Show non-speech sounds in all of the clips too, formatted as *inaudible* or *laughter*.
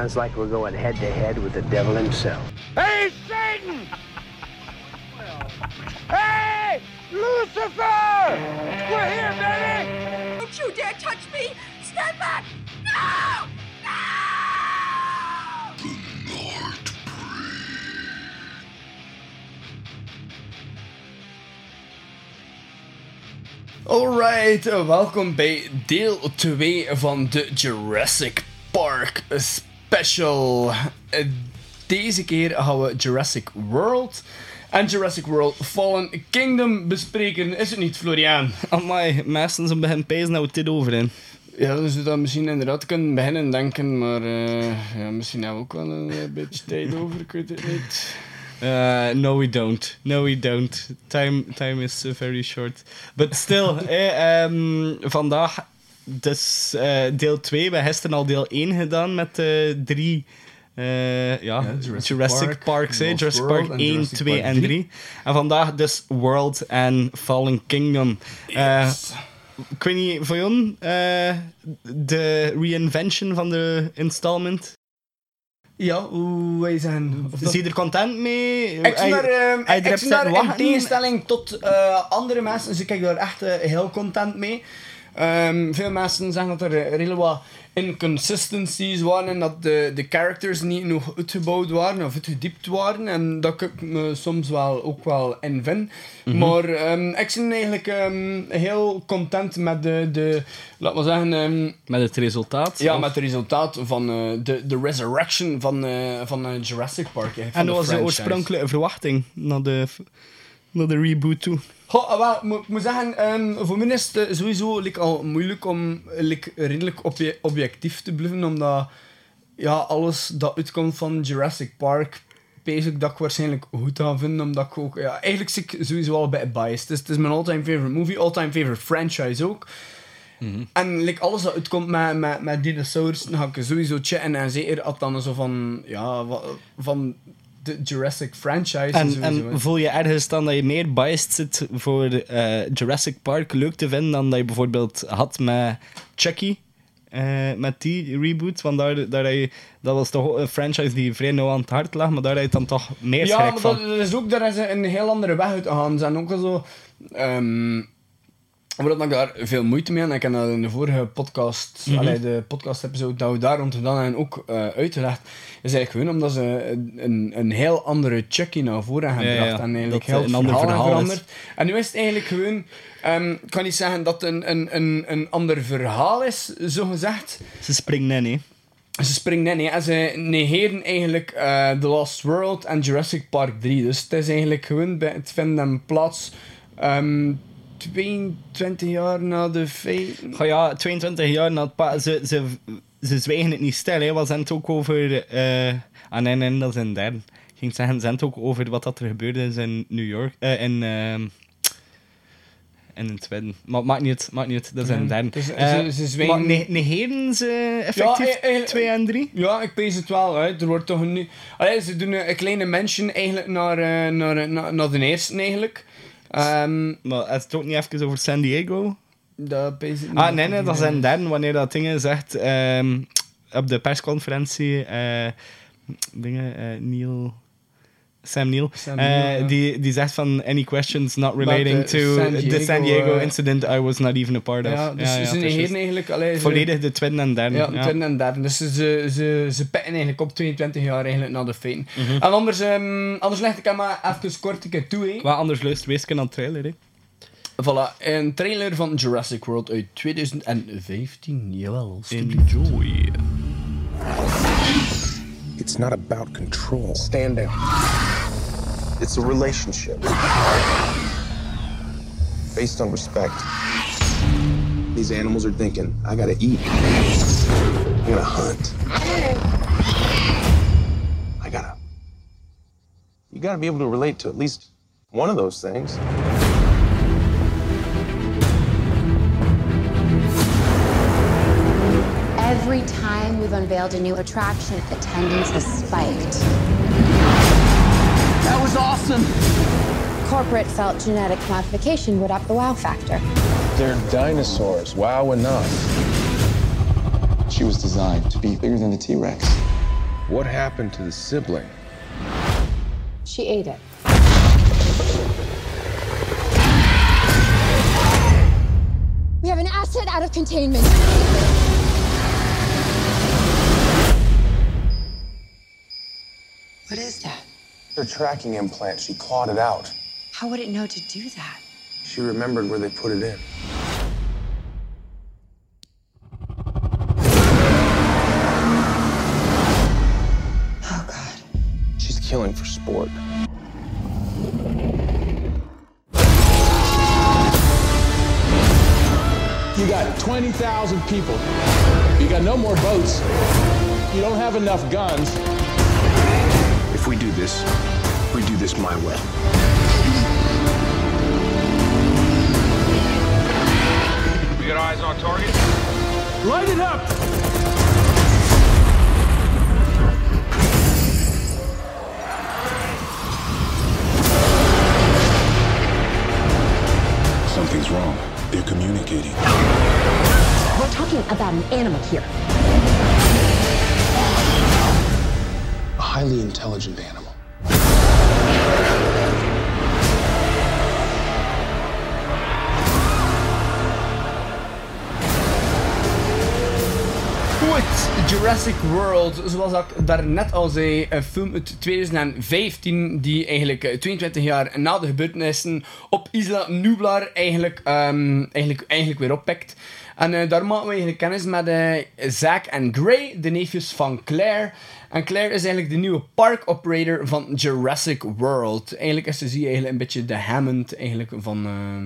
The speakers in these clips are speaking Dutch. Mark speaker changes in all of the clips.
Speaker 1: sounds like we're going head to head with the devil himself.
Speaker 2: Hey, Satan! hey, Lucifer! We're here, baby!
Speaker 3: Don't you dare touch me! Stand back! No! No!
Speaker 4: Alright, welkom bij deel 2 van de Jurassic Park special. Eh, Deze keer gaan we Jurassic World en Jurassic World Fallen Kingdom bespreken. Is het niet, Florian?
Speaker 5: Amai, meesten zijn beginnen dat we dit over in.
Speaker 4: Ja, dus we dat misschien inderdaad kunnen beginnen denken, maar eh, ja, misschien hebben we ook wel een eh, beetje tijd over, ik weet het niet.
Speaker 5: Uh, no, we don't. No, we don't. Time, time is very short. But still, *laughs* eh, ehm, vandaag dus eh, deel 2. We hebben gisteren al deel 1 gedaan met eh, drie eh, ja,
Speaker 4: Jurassic
Speaker 5: Jurassic,
Speaker 4: Park,
Speaker 5: Parks. Jurassic
Speaker 4: World
Speaker 5: Park
Speaker 4: en
Speaker 5: 1,
Speaker 4: Jurassic
Speaker 5: 2
Speaker 4: Park
Speaker 5: en
Speaker 4: 3.
Speaker 5: 3. En vandaag dus World en Fallen Kingdom. Eh,
Speaker 4: Yes.
Speaker 5: ik weet niet, voor jou, eh, de reinvention van de installment.
Speaker 4: Ja, hoe wij dat-
Speaker 5: Zie je er content mee?
Speaker 4: Ik zie daar, ehm,
Speaker 5: er
Speaker 4: in tegenstelling tot eh, andere mensen, dus ik kijk daar echt heel content mee. Ehm, veel mensen zeggen dat er redelijk wat inconsistencies waren en dat de, de characters niet nog uitgebouwd waren of uitgediept waren. En dat ik me soms wel ook wel in vind.
Speaker 5: Mhm.
Speaker 4: Maar ehm, ik ben eigenlijk ehm, heel content met de, de laat maar zeggen, ehm,
Speaker 5: Met het resultaat.
Speaker 4: ja,
Speaker 5: Of-
Speaker 4: met het resultaat van eh, de, de resurrection van, eh, van eh, Jurassic Park. van
Speaker 5: En dat was de oorspronkelijke verwachting naar de, naar de reboot toe.
Speaker 4: Goh, wel, moet- ik moet zeggen, ehm, voor mij is het eh, sowieso like, al moeilijk om like, redelijk obje- objectief te blijven, omdat ja, alles dat uitkomt van Jurassic Park, pees ik dat ik waarschijnlijk goed ga vinden, omdat ik ook, ja, eigenlijk zie ik sowieso al bij biased. Het is, het is mijn all-time favorite movie, all-time favorite franchise ook. En like, alles dat uitkomt met, met, met dinosaurs, dan ga ik sowieso checken. En zeker als dan zo van, ja, van de Jurassic franchise.
Speaker 5: En,
Speaker 4: sowieso,
Speaker 5: en voel je ergens dan dat je meer biased zit voor eh, Jurassic Park leuk te vinden dan dat je bijvoorbeeld had met Chucky? eh, met die reboot, want daar, daar je, dat was toch een franchise die vrij nauw aan het hart lag, maar daar had je dan toch meer
Speaker 4: Ja,
Speaker 5: schrik
Speaker 4: maar
Speaker 5: van.
Speaker 4: dat, dat is ook, daar is een heel andere weg uit gegaan. Ze zijn ook wel zo... ehm omdat ik daar veel moeite mee had, en ik heb dat in de vorige podcast,
Speaker 5: Mhm.
Speaker 4: allee, de podcast-episode dat we daar rond gedaan hebben, ook eh, uitgelegd, is eigenlijk gewoon omdat ze een, een, een heel andere Chucky naar voren hebben
Speaker 5: Ja,
Speaker 4: gebracht.
Speaker 5: ja,
Speaker 4: En eigenlijk
Speaker 5: dat
Speaker 4: heel
Speaker 5: een ander
Speaker 4: verhaal,
Speaker 5: is.
Speaker 4: veranderd. En nu is het eigenlijk gewoon... ehm, ik kan niet zeggen dat het een, een, een, een ander verhaal is, zo gezegd.
Speaker 5: Ze springen in, hè.
Speaker 4: Ze springen in hè. en ze negeren eigenlijk eh, The Lost World en Jurassic Park 3. Dus het is eigenlijk gewoon bij het hem plaats ehm 22 jaar na de feiten.
Speaker 5: Goh ja, 22 jaar na het pa ze, ze, ze zwijgen het niet stil, hè. We zijn het ook over... eh ah, nee, nee, dat is in derde. Ik ging zeggen, ze zijn het ook over wat dat er gebeurde is in New York. eh in... ehm in het tweede. Maar het maakt niet maakt niet. Dat is in derde.
Speaker 4: Dus,
Speaker 5: Eh,
Speaker 4: ze- ze zwijgen-
Speaker 5: Maar ne- negeren ze effectief
Speaker 4: Ja, eh, eh,
Speaker 5: 2 en 3?
Speaker 4: Ja, ik pees het wel uit. Er wordt toch een... Allee, ze doen een, een kleine mention eigenlijk naar, eh, naar, naar, naar de eerste eigenlijk. Ehm
Speaker 5: Maar het is ook niet even over San Diego?
Speaker 4: dat
Speaker 5: Ah, nee, nee, dat is in derde. Wanneer dat dingen zegt... ehm, op de persconferentie... eh, dingen... eh, Neil... Sam Neill,
Speaker 4: Sam
Speaker 5: eh,
Speaker 4: Neill,
Speaker 5: die, die zegt van any questions not relating to
Speaker 4: San
Speaker 5: the San
Speaker 4: Diego, eh,
Speaker 5: incident I was not even a part of.
Speaker 4: Ja, dus ze negeren eigenlijk... Allee, ze-
Speaker 5: Volledig de tweede en derde.
Speaker 4: Ja,
Speaker 5: Ja,
Speaker 4: tweede en derde. Dus ze, ze, ze, pitten eigenlijk op 22 jaar eigenlijk na de feiten.
Speaker 5: Mhm.
Speaker 4: En anders, ehm, anders leg ik hem maar even kort een keer toe. Hè.
Speaker 5: Wat anders luistert, wees aan het trailer. Hè.
Speaker 4: Voilà, een trailer van Jurassic World uit 2015. Jawel.
Speaker 5: Enjoy.
Speaker 6: It's not about control.
Speaker 1: Stand down.
Speaker 6: It's a relationship based on respect. These animals are thinking, I gotta eat. I gotta hunt. I gotta. You gotta be able to relate to at least one of those things.
Speaker 7: Unveiled a new attraction, attendance has spiked.
Speaker 2: That was awesome!
Speaker 7: Corporate felt genetic modification would up the wow factor.
Speaker 8: They're dinosaurs. Wow enough.
Speaker 9: She was designed to be bigger than the T Rex.
Speaker 6: What happened to the sibling?
Speaker 7: She ate it. We have an asset out of containment.
Speaker 6: Her tracking implant, she clawed it out.
Speaker 7: How would it know to do that?
Speaker 6: She remembered where they put it in.
Speaker 7: Oh, God.
Speaker 6: She's killing for sport.
Speaker 8: You got 20,000 people. You got no more boats. You don't have enough guns.
Speaker 1: If we do this, we do this my way.
Speaker 2: We got eyes on target.
Speaker 8: Light it up!
Speaker 9: Something's wrong. They're communicating.
Speaker 7: We're talking about an animal here.
Speaker 6: Highly intelligent animal.
Speaker 4: Goed, Jurassic World, zoals ik daarnet al zei, een film uit 2015 die eigenlijk eh, 22 jaar na de gebeurtenissen op Isla Nublar eigenlijk, ehm, eigenlijk, eigenlijk weer oppakt. En eh, daar maken we eigenlijk kennis met eh Zack en Gray, de neefjes van Claire. En Claire is eigenlijk de nieuwe park operator van Jurassic World. Eigenlijk is ze zie je eigenlijk een beetje de Hammond eigenlijk van, eh,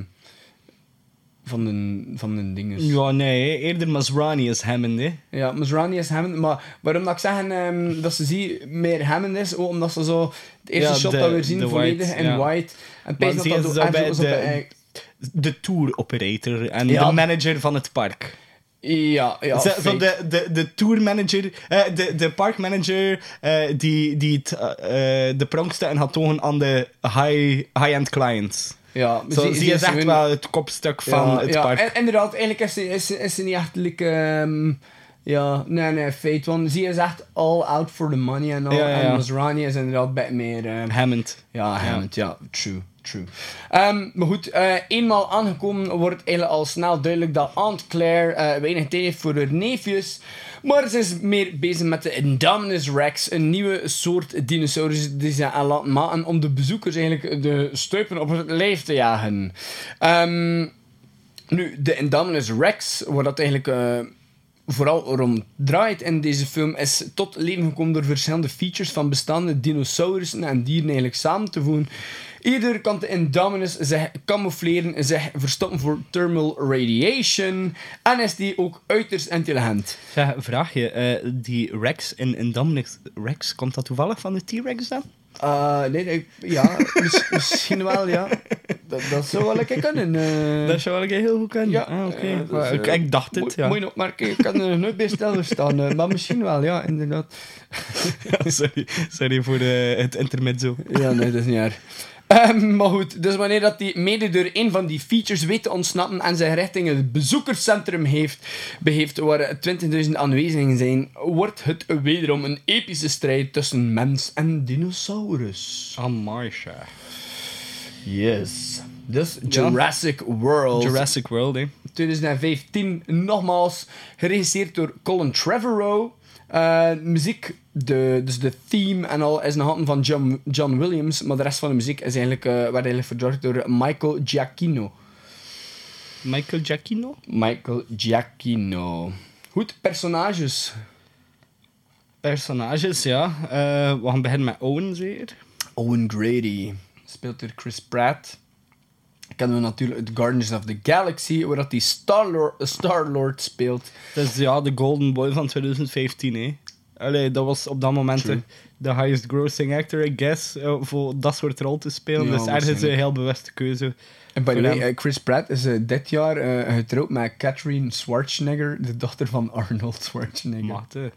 Speaker 4: van, de, van de dingen.
Speaker 5: Ja, nee, eerder Masrani is Hammond, hè.
Speaker 4: Ja, Masrani is Hammond. Maar waarom dat ik zeg ehm, dat ze zie meer Hammond is, ook omdat ze zo het eerste
Speaker 5: Ja,
Speaker 4: shot
Speaker 5: de-
Speaker 4: dat we zien volledig
Speaker 5: white,
Speaker 4: in
Speaker 5: ja.
Speaker 4: white. En pees dat dat
Speaker 5: bij de- De tour operator en
Speaker 4: Ja.
Speaker 5: de manager van het park.
Speaker 4: Ja, ja.
Speaker 5: Zo- zo de, de, de tourmanager, eh, de, de parkmanager eh, die, die het, eh, eh, de prankstukken had tonen aan de high- high-end clients.
Speaker 4: ja,
Speaker 5: Zo, zie, je
Speaker 4: ze
Speaker 5: echt
Speaker 4: hun-
Speaker 5: wel het kopstuk van
Speaker 4: ja,
Speaker 5: het
Speaker 4: ja,
Speaker 5: park.
Speaker 4: en- inderdaad, eigenlijk is ze, is, ze- is ze niet echt like, ehm, ja, nee, nee, feit. Want zie is echt all out for the money en al.
Speaker 5: Ja, ja, ja.
Speaker 4: En Masrani is inderdaad beetje meer... ehm,
Speaker 5: Hammond.
Speaker 4: Ja, Hammond, ja, true, true. Ehm, maar goed, eh, eenmaal aangekomen wordt eigenlijk al snel duidelijk dat Aunt Claire eh, weinig tijd heeft voor haar neefjes. Maar ze is meer bezig met de Indominus Rex, een nieuwe soort dinosaurus die ze aan laten maken om de bezoekers eigenlijk de stuipen op het lijf te jagen. Ehm, nu, de Indominus Rex, waar dat eigenlijk eh, vooral rond draait in deze film, is tot leven gekomen door verschillende features van bestaande dinosaurussen en dieren eigenlijk samen te voegen. Ieder kan de Indominus zich camoufleren, zich verstoppen voor thermal radiation en is die ook uiterst intelligent.
Speaker 5: Zeg, vraagje, eh, die Rex in Indominus Rex, komt dat toevallig van de T-Rex dan?
Speaker 4: Uh, nee, nee, ja, *laughs* mis- misschien wel, ja. Dat, dat zou wel een keer kunnen. eh.
Speaker 5: Dat zou wel een keer heel goed kunnen.
Speaker 4: Ja,
Speaker 5: ah, oké.
Speaker 4: eh,
Speaker 5: ik,
Speaker 4: eh,
Speaker 5: ik dacht het,
Speaker 4: Mooi-
Speaker 5: ja.
Speaker 4: Mooi opmerken, ik kan er nooit bij eh, maar misschien wel, ja, inderdaad. *laughs*
Speaker 5: sorry, sorry voor de, het intermezzo.
Speaker 4: Ja, nee, dat is niet erg. Ehm, maar goed, dus wanneer dat die mede door een van die features weet te ontsnappen en zich richting het bezoekerscentrum heeft, beheeft waar 20.000 aanwezigen zijn, wordt het wederom een epische strijd tussen mens en dinosaurus.
Speaker 5: Amai.
Speaker 4: Yes. Dus Jurassic World.
Speaker 5: Jurassic World, hè.
Speaker 4: 2015, nogmaals, geregisseerd door Colin Trevorrow. Eh, muziek, de, dus de theme en al, is een handen van John, John Williams, maar de rest van de muziek is eigenlijk, eh werd eigenlijk verzorgd door Michael Giacchino.
Speaker 5: Michael Giacchino?
Speaker 4: Michael Giacchino. Goed, personages.
Speaker 5: Personages, ja. Eh, we gaan beginnen met Owen, zeker.
Speaker 4: Owen Grady speelt door Chris Pratt. Kennen we natuurlijk uit Guardians of the Galaxy, waar dat hij Star-Lord Star speelt.
Speaker 5: Dat is ja, de Golden Boy van 2015, hè. Allee, dat was op dat moment de, de highest grossing actor, I guess, eh, voor dat soort rol te spelen.
Speaker 4: Ja,
Speaker 5: dus ergens een heel bewuste keuze.
Speaker 4: En by the way, eh, Chris Pratt is eh, dit jaar eh, getrouwd met Catherine Schwarzenegger, de dochter van Arnold Schwarzenegger.
Speaker 5: Mate.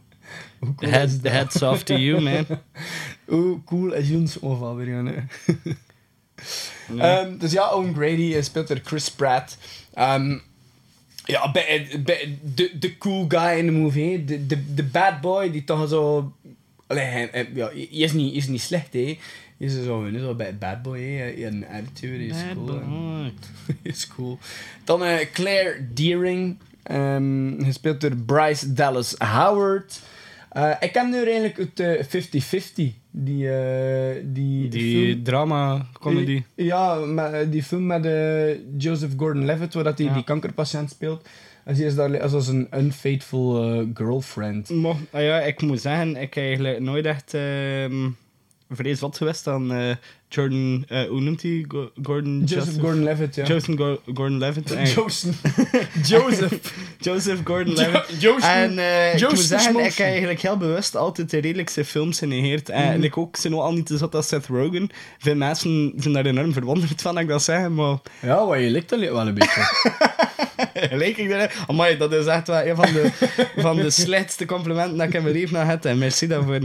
Speaker 4: Hoe cool
Speaker 5: Head,
Speaker 4: is dat?
Speaker 5: heads off to you, man. *laughs*
Speaker 4: Hoe cool is Jons overal *laughs* Ehm, dus ja, Owen Grady eh, speelt er Chris Pratt. Ehm, ja, bij, bij, de, de cool guy in de movie. De, de, de bad boy die toch zo Allee, hij, hij- ja, hij is niet, is niet slecht, hè. Hij is zo, hè, zo bij Bad Boy, hè. Hij een attitude, hij is
Speaker 5: Bad
Speaker 4: cool.
Speaker 5: boy. *laughs*
Speaker 4: is cool. Dan eh, Claire Deering, ehm, gespeeld door Bryce Dallas Howard. Eh, ik ken haar eigenlijk eh, 50-50. Die, eh, die,
Speaker 5: Die
Speaker 4: film.
Speaker 5: drama comedy.
Speaker 4: Ja, met, die film met eh, Joseph Gordon-Levitt, waar dat hij
Speaker 5: Ja.
Speaker 4: die kankerpatiënt speelt. En ze is daar als, als een unfaithful eh, girlfriend.
Speaker 5: Maar, ah ja, ik moet zeggen, ik heb eigenlijk nooit echt ehm vrees wat geweest aan eh, Jordan, eh, hoe noemt hij? Go- Gordon
Speaker 4: Joseph Gordon-Levitt, ja.
Speaker 5: Joseph Go- Gordon-Levitt. eh,
Speaker 4: Joseph. *laughs* Joseph.
Speaker 5: Joseph Gordon-Levitt.
Speaker 4: Jo-.
Speaker 5: En eh, ik moet zeggen, ik eigenlijk heel bewust altijd de redelijkste films genegeerd. En
Speaker 4: Mhm.
Speaker 5: like ook, ze nog al niet te zat als Seth Rogen. Veel mensen zijn daar enorm verwonderd van, dat ik dat zeg, maar...
Speaker 4: Ja, wat je lijkt dat wel een beetje.
Speaker 5: Leek ik daar... Amai, dat is echt wel een van de, van de slechtste complimenten dat ik in mijn leven heb gehad. En merci daarvoor.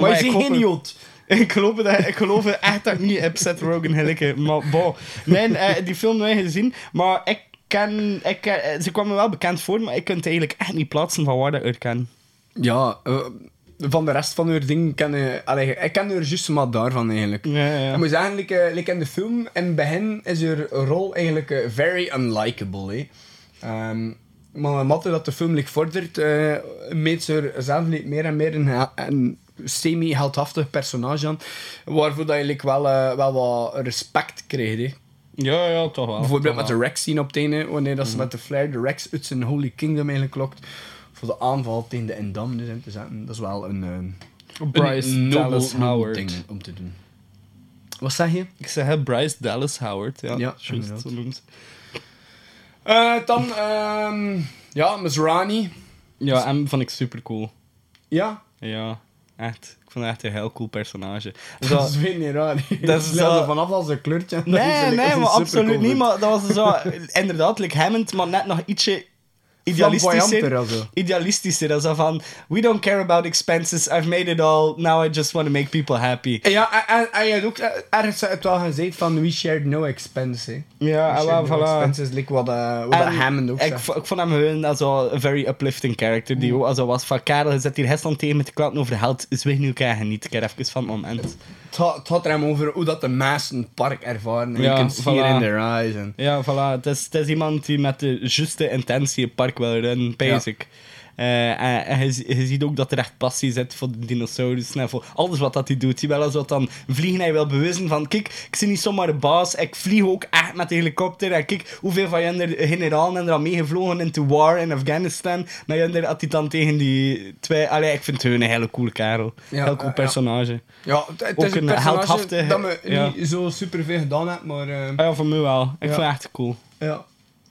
Speaker 4: maar je
Speaker 5: ik hoop-
Speaker 4: geen idioot. *laughs*
Speaker 5: Ik geloof, dat, ik geloof echt dat ik niet heb Seth Rogen. Maar bon. Nee, eh, die film nooit gezien. Maar ik ken... Ik, ken- ze kwam me wel bekend voor, maar ik kan het eigenlijk echt niet plaatsen van waar dat ik haar ken.
Speaker 4: Ja, eh, van de rest van haar dingen ken je... Allee, ik ken haar juist maar daarvan eigenlijk.
Speaker 5: Ja, ja.
Speaker 4: Ik moet zeggen, like, eh, like in de film, in het begin is haar rol eigenlijk eh, very unlikable. Hè. Ehm, maar naarmate dat de film like, vordert, eh meet ze er zelf meer en meer een, een semi-heldhaftig personage aan. Waarvoor dat je like, wel, eh, wel wat respect krijgt. Hè.
Speaker 5: Ja, ja, toch wel.
Speaker 4: Bijvoorbeeld
Speaker 5: toch
Speaker 4: met de Rex scene op het einde, wanneer dat ze met de flare de Rex uit zijn Holy Kingdom eigenlijk lokt. Voor de aanval tegen de Indamnes in te zetten. Dat is wel een, eh,
Speaker 5: Bryce
Speaker 4: een
Speaker 5: Dallas Howard.
Speaker 4: ding om te doen. Wat zeg je?
Speaker 5: Ik zeg Bryce Dallas Howard. Ja,
Speaker 4: Ja,
Speaker 5: juist, zo noemt.
Speaker 4: Eh, dan, ehm ja, Miss Rani.
Speaker 5: Ja, hem vond ik super cool.
Speaker 4: Ja,
Speaker 5: Ja, echt. Ik vond het echt een heel cool personage.
Speaker 4: dat is weer niet raar. *laughs*
Speaker 5: Dat is zo-
Speaker 4: vanaf als een kleurtje.
Speaker 5: Nee, *laughs* nee, maar absoluut
Speaker 4: cool.
Speaker 5: niet. Maar dat was zo, inderdaad, like Hammond, maar net nog ietsje idealistischer. Idealistischer. Dat is zo van, we don't care about expenses, I've made it all, now I just want to make people happy.
Speaker 4: Ja, en, je had ook eh, ergens het wel gezegd van we shared no expense. Hè.
Speaker 5: Ja,
Speaker 4: We
Speaker 5: en
Speaker 4: shared no
Speaker 5: voilà.
Speaker 4: expenses, like wat, eh, wat Hammond ook
Speaker 5: ik, ik vond hem gewoon als wel een very uplifting character. Die ook also was van, Karel, je zit hier gisteren tegen met de klanten over geld, weet nu krijgen niet. Ik heb even van het moment.
Speaker 4: Het gaat, het er hem over hoe dat de mensen het park ervaren. En
Speaker 5: Ja,
Speaker 4: je kunt
Speaker 5: voilà.
Speaker 4: in their eyes. En...
Speaker 5: Ja, voilà. Het is, het is iemand die met de juiste intentie het park wil runnen, basic. En en je, je ziet ook dat er echt passie zit voor de dinosaurussen en voor alles wat dat hij doet. Hij wil als wat dan vliegen, hij wil bewijzen van, kijk, ik zie niet zomaar de baas, ik vlieg ook echt met de helikopter. En kijk, hoeveel van jullie generaalen zijn er al meegevlogen into war in Afghanistan. Maar jullie had hij dan tegen die twee... Allee, ik vind hun een hele coole kerel.
Speaker 4: Ja,
Speaker 5: heel cool
Speaker 4: ja.
Speaker 5: personage.
Speaker 4: Ja, het, het
Speaker 5: Ook
Speaker 4: is een
Speaker 5: een
Speaker 4: dat me
Speaker 5: ja.
Speaker 4: niet zo super veel gedaan heeft, maar...
Speaker 5: Ah ja, voor mij wel. Ik
Speaker 4: Ja.
Speaker 5: vind het echt cool.
Speaker 4: Ja,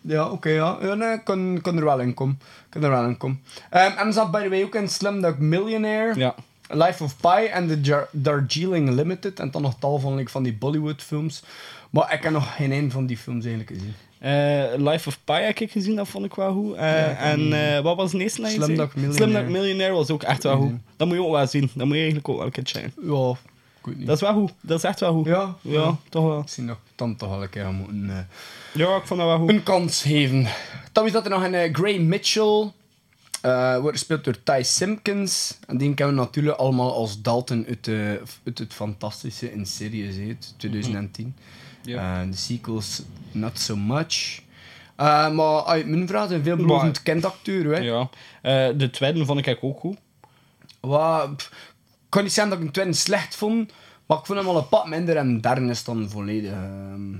Speaker 4: ja oké, ja. ja nee, ik kan, kan er wel in komen. Kan er wel in komen. Ehm, en zat by the way ook in Slumdog Millionaire,
Speaker 5: Ja.
Speaker 4: Life of Pi en The Darjeeling Limited. En dan nog tal van, like, van die Bollywood films. Maar ik heb nog geen een van die films eigenlijk gezien.
Speaker 5: Eh, Life of Pi heb ik gezien, dat vond ik wel goed. Eh, en eh, wat was het eerste? zei?
Speaker 4: Slumdog Millionaire.
Speaker 5: Was ook echt wel goed. Dat moet je ook wel zien. Dat moet je eigenlijk ook wel een keer checken.
Speaker 4: Ja, niet.
Speaker 5: Dat is wel goed. Dat is echt wel goed.
Speaker 4: ja,
Speaker 5: Ja, toch wel.
Speaker 4: Zie nog dan toch wel een keer moeten, eh,
Speaker 5: Ja, ik vond dat wel goed.
Speaker 4: een kans geven. Dan is dat er nog een eh, Gray Mitchell. eh wordt gespeeld door Ty Simpkins. En die kennen we natuurlijk allemaal als Dalton uit, de, uit het fantastische in Sirius hè, uit 2010.
Speaker 5: Ja.
Speaker 4: Eh, de sequels, not so much. Maar uit mijn vraag een veelbelovend kindacteur. Hè.
Speaker 5: Ja. De tweede vond ik eigenlijk ook goed.
Speaker 4: Wat, kan niet zeggen dat ik een tweede slecht vond. Maar ik vond hem al een pak minder en de derde is dan volledig. ehm,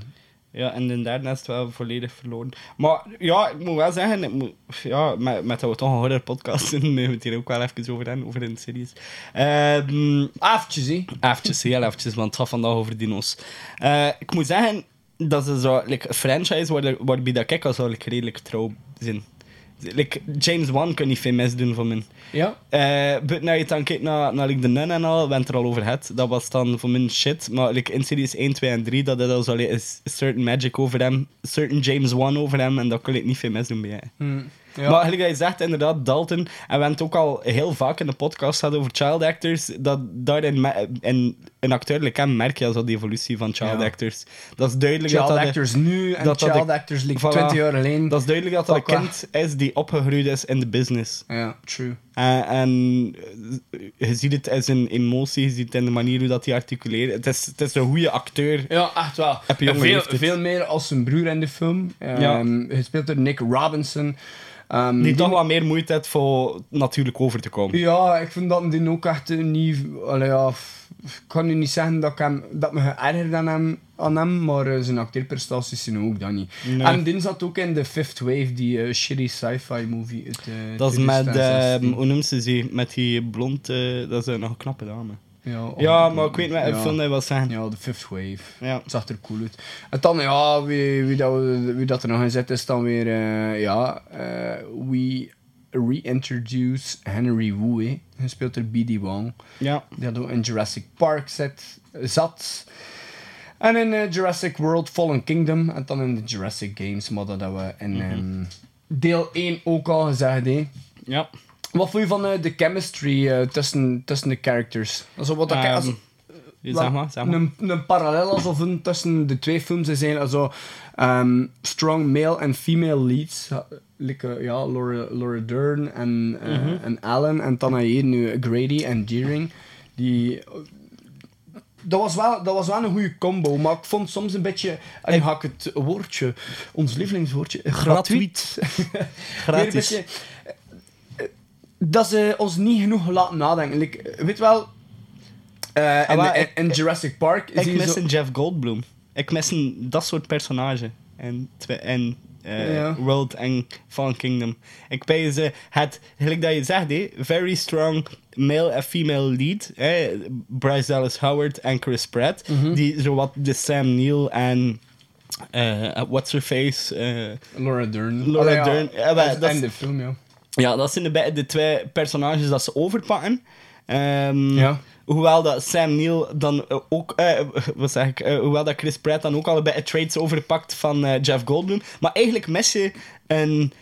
Speaker 5: Ja, en de derde is het wel volledig verloren. Maar ja, ik moet wel zeggen, ik moet, ja, met, met dat we toch een horror podcast *laughs* moeten we het hier ook wel even over hebben, over een series. Ehm
Speaker 4: Aftjes, hè.
Speaker 5: Eventjes, heel eventjes, want het gaat vandaag over dino's. Eh, ik moet zeggen, dat is zo, like, een franchise waar de- waarbij dat ik redelijk trouw zijn. Like, James Wan kan niet veel misdoen van mij.
Speaker 4: Ja.
Speaker 5: Eh, but nou je dan kijkt naar, naar like, de Nun en al, we het er al over gehad, dat was dan voor mijn shit. Maar like, in series 1, 2 en 3, dat is al like, certain magic over hem, certain James Wan over hem, en dat kan ik niet veel misdoen bij hij.
Speaker 4: Hm. Ja.
Speaker 5: Maar gelijk dat je zegt, inderdaad, Dalton, en we hebben het ook al heel vaak in de podcast gehad over child actors, dat daarin in een acteur like hem merk je al zo die evolutie van child
Speaker 4: Ja.
Speaker 5: actors. Dat is duidelijk
Speaker 4: Child
Speaker 5: dat dat...
Speaker 4: actors nu en
Speaker 5: dat dat
Speaker 4: child
Speaker 5: de-
Speaker 4: actors like
Speaker 5: Voilà.
Speaker 4: 20 jaar geleden.
Speaker 5: Dat is duidelijk dat dat een kind is die opgegroeid is in de business.
Speaker 4: Ja, true.
Speaker 5: En, en eh, je ziet het in zijn emotie, je ziet het in de manier hoe dat hij articuleert. Het is, het is een goede acteur.
Speaker 4: Ja, echt wel.
Speaker 5: Heb je jonge
Speaker 4: veel, veel meer als zijn broer in de film.
Speaker 5: Ja.
Speaker 4: Um, Gespeeld door Nick Robinson. Um,
Speaker 5: Die toch wat meer moeite heeft voor natuurlijk over te komen.
Speaker 4: Ja, ik vind dat die ook echt eh, niet... Allee, ja, ik kan nu niet zeggen dat ik hem, dat me geërgerd aan hem, aan hem maar eh, zijn acteerprestaties zijn ook dat niet.
Speaker 5: Nee.
Speaker 4: En die zat ook in The Fifth Wave, die eh, shitty sci-fi movie uit eh,
Speaker 5: Dat is met,
Speaker 4: 2016.
Speaker 5: hoe noemt ze ze? Met die blond, dat is nog een knappe dame.
Speaker 4: Ja,
Speaker 5: Ja, maar ik weet niet wat
Speaker 4: ja.
Speaker 5: film hij wil zeggen.
Speaker 4: Ja, The Fifth Wave.
Speaker 5: Ja.
Speaker 4: Het zag er cool uit. En dan, ja, wie, wie, dat, wie dat er nog in zit, is dan weer, ja, we reintroduce Henry Wu, hè. gespeeld door B.D. Wong.
Speaker 5: Ja.
Speaker 4: Die had ook in Jurassic Park zit, zat. En in eh, Jurassic World Fallen Kingdom. En dan in de Jurassic Games, maar dat hebben we in ehm, deel 1 ook al gezegd, hè.
Speaker 5: Ja.
Speaker 4: Wat vond je van eh, de chemistry eh, tussen, tussen de characters? Also, wat dat,
Speaker 5: Ehm,
Speaker 4: als,
Speaker 5: zeg maar, zeg maar.
Speaker 4: Een, een parallel alsof een tussen de twee films is eigenlijk also, ehm, strong male en female leads. Like, ja, Laura, Laura Dern en,
Speaker 5: Mhm.
Speaker 4: en Allen. En dan hier nu Grady en Deering. Die... Dat was, wel, dat was wel een goede combo, maar ik vond soms een beetje... En ik het woordje, ons lievelingswoordje, gratuit. *laughs*
Speaker 5: Gratis.
Speaker 4: beetje, eh, dat ze ons niet genoeg laten nadenken. Like, weet wel,
Speaker 5: maar ik-
Speaker 4: in Jurassic Park
Speaker 5: Ik mis
Speaker 4: zo-
Speaker 5: een Jeff Goldblum. Ik mis een dat soort personage. En, en eh,
Speaker 4: Ja.
Speaker 5: World en Fallen Kingdom. Ik bij ze het, gelijk dat je zegt, hè, very strong male en female lead. Hè, Bryce Dallas Howard en Chris Pratt.
Speaker 4: Mhm.
Speaker 5: Die zowat de Sam Neill en eh, what's her face. eh,
Speaker 4: Laura Dern.
Speaker 5: Laura
Speaker 4: Allee, ja,
Speaker 5: Dern. Ja, maar
Speaker 4: dat is
Speaker 5: dat
Speaker 4: in
Speaker 5: is-
Speaker 4: de film, ja.
Speaker 5: ja, dat zijn de, de twee personages dat ze overpakken. Ehm,
Speaker 4: Ja.
Speaker 5: Hoewel dat Sam Neill dan eh, ook... eh, *laughs* wat zeg ik? eh, hoewel dat Chris Pratt dan ook al een beetje traits overpakt van eh, Jeff Goldblum. Maar eigenlijk mis je een...